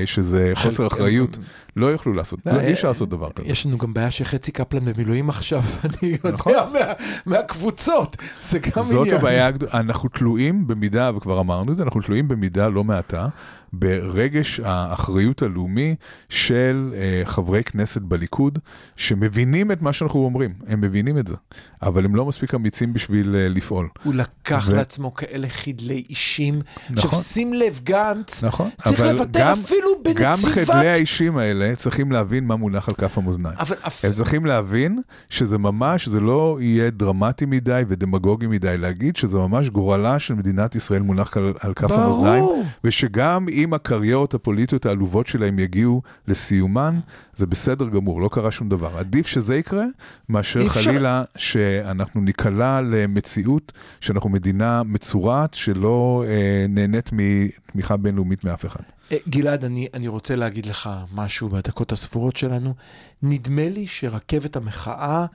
שזה חוסר אחריות, לא יוכלו לעשות, לא, לא, אי אפשר לעשות דבר כזה. יש לנו גם בעיה שחצי קפלן במילואים עכשיו, [LAUGHS] אני נכון. יודע מה- מהקבוצות, זה גם זאת עניין. הבעיה הגדולה, אנחנו תלויים במידה, וכבר אמרנו את זה, אנחנו תלויים במידה לא מעטה ברגש האחריות הלאומי של אה, חברי כנסת בליכוד, שמבינים את מה שאנחנו אומרים, הם מבינים את זה, אבל הם לא מספיק אמיצים בשביל אה, לפעול. הוא לקח ו- לעצמו כאלה חדלי אישים. נכון. עכשיו שים לב, גנץ, נכון, צריך לוותר גם- אפילו גם בנציבת... חדלי האישים האלה צריכים להבין מה מונח על כף המאזניים. אבל הם צריכים להבין שזה ממש, זה לא יהיה דרמטי מדי ודמגוגי מדי להגיד שזה ממש גורלה של מדינת ישראל מונח על, על כף ברור. המאזניים, ושגם אם הקריירות הפוליטיות העלובות שלהם יגיעו לסיומן, זה בסדר גמור, לא קרה שום דבר. עדיף שזה יקרה, מאשר חלילה שאנחנו ניקלע למציאות שאנחנו מדינה מצורעת שלא אה, נהנית מתמיכה בינלאומית מאף אחד. אה, גלעד, אני, אני רוצה להגיד לך משהו בדקות הספורות שלנו. נדמה לי שרכבת המחאה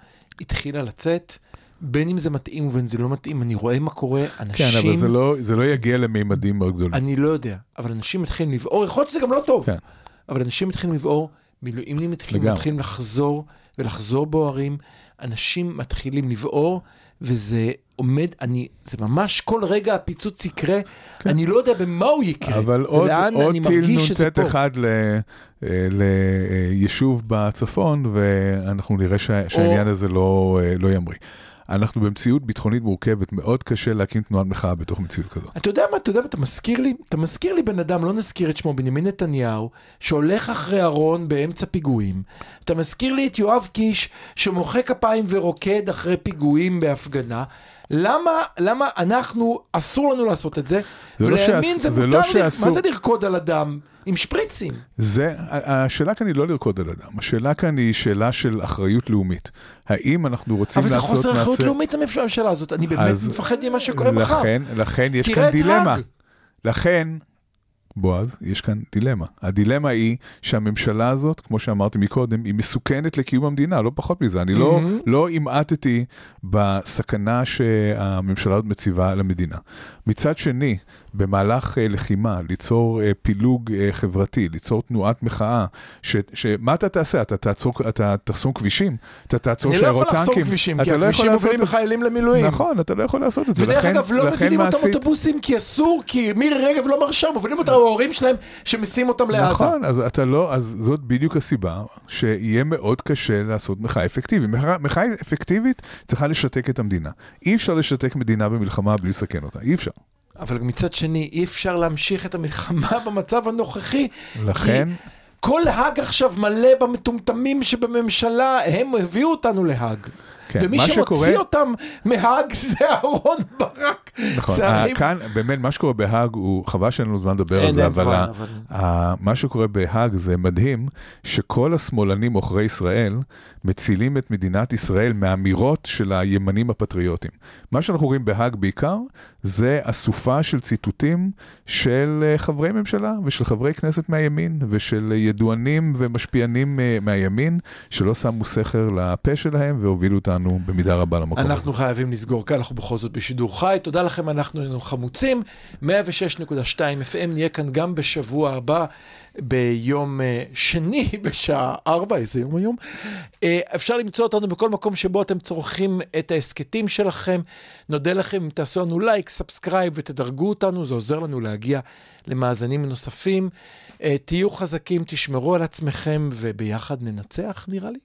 התחילה לצאת, בין אם זה מתאים ובין אם זה לא מתאים, אני רואה מה קורה, אנשים... כן, אבל זה לא, זה לא יגיע למימדים מאוד גדולים. אני לא יודע, אבל אנשים מתחילים לבעור, יכול להיות שזה גם לא טוב, כן. אבל אנשים מתחילים לבעור, מילואימניקים מתחילים. מתחילים לחזור ולחזור בוערים, אנשים מתחילים לבעור, וזה עומד, אני, זה ממש כל רגע הפיצוץ יקרה, אני לא יודע במה הוא יקרה, כן. אבל עוד, עוד טיל נ"ט. אחד ל- אה, ליישוב בצפון, ואנחנו נראה שה- שהעניין הזה לא, אה, לא ימריא. אנחנו במציאות ביטחונית מורכבת, מאוד קשה להקים תנועת מחאה בתוך מציאות כזאת. אתה יודע מה, אתה יודע מה, אתה מזכיר לי, אתה מזכיר לי בן אדם, לא נזכיר את שמו, בנימין נתניהו, שהולך אחרי ארון באמצע פיגועים. אתה מזכיר לי את יואב קיש, שמוחא כפיים ורוקד אחרי פיגועים בהפגנה. למה, למה אנחנו, אסור לנו לעשות את זה, זה לא ולימין שאס- זה זה מותר לא שאסור. מה זה לרקוד על אדם? עם שפריצים. זה, השאלה כאן היא לא לרקוד על אדם, השאלה כאן היא שאלה של אחריות לאומית. האם אנחנו רוצים אבל זה לעשות חוסר אחריות מעשה- לאומית הממשלה הזאת, אני באמת אז מפחד ממה שקורה מחר. לכן, לכן יש כאן דילמה. לכן, בועז, יש כאן דילמה. הדילמה היא שהממשלה הזאת, כמו שאמרתי מקודם, היא מסוכנת לקיום המדינה, לא פחות מזה. אני לא, מהמם. לא המעטתי בסכנה שהממשלה הזאת מציבה למדינה. מצד שני, במהלך אה, לחימה, ליצור אה, פילוג אה, חברתי, ליצור תנועת מחאה, ש- שמה אתה תעשה? אתה תעצור, אתה תחסום כבישים? אתה תעצור אני לא שיירות יכול טנקים? לחסום כבישים, כי לא הכבישים עוברים את זה. לחיילים למילואים. נכון, אתה לא יכול לעשות את זה. ודרך אגב, לא לכן מובילים אותם אוטובוסים כי אסור, כי מירי רגב לא מרשה, מובילים אותם ההורים שלהם שמסיעים אותם לעזה. נכון, אז אתה לא, אז זאת בדיוק הסיבה שיהיה מאוד קשה לעשות מחאה אפקטיבית. מחאה, מחאה אפקטיבית צריכה לשתק את המדינה. אי אפשר לשתק מדינה במלחמה בלי לסכן אותה, אי אפשר. אבל מצד שני, אי אפשר להמשיך את המלחמה [LAUGHS] במצב הנוכחי. לכן, כל האג עכשיו מלא במטומטמים שבממשלה, הם הביאו אותנו להאג. כן, ומי שמוציא שקורה- אותם מהאג [LAUGHS] זה אהרון ברק. נכון, זה אה, הרי- כאן באמת מה שקורה בהאג הוא, חבל שאין לנו זמן לדבר על זה, אבל, זמן, אבל- ה- מה שקורה בהאג זה מדהים, שכל השמאלנים עוכרי ישראל מצילים את מדינת ישראל מאמירות של הימנים הפטריוטים. מה שאנחנו רואים בהאג בעיקר, זה אסופה של ציטוטים של אה, חברי ממשלה ושל חברי כנסת מהימין ושל ידוענים ומשפיענים אה, מהימין, שלא שמו סכר לפה שלהם והובילו אותנו במידה רבה למקום הזה. אנחנו חייבים לסגור כאן, אנחנו בכל זאת בשידור חי. תודה לכם, אנחנו היינו חמוצים. 106.2 FM, נהיה כאן גם בשבוע הבא, ביום אה, שני, [LAUGHS] בשעה 4, איזה יום היום. אה, אפשר למצוא אותנו בכל מקום שבו אתם צורכים את ההסכתים שלכם. נודה לכם אם תעשו לנו לייק, subscribe ותדרגו אותנו, זה עוזר לנו להגיע למאזינים נוספים. אה, תהיו חזקים, תשמרו על עצמכם, וביחד ננצח, נראה לי.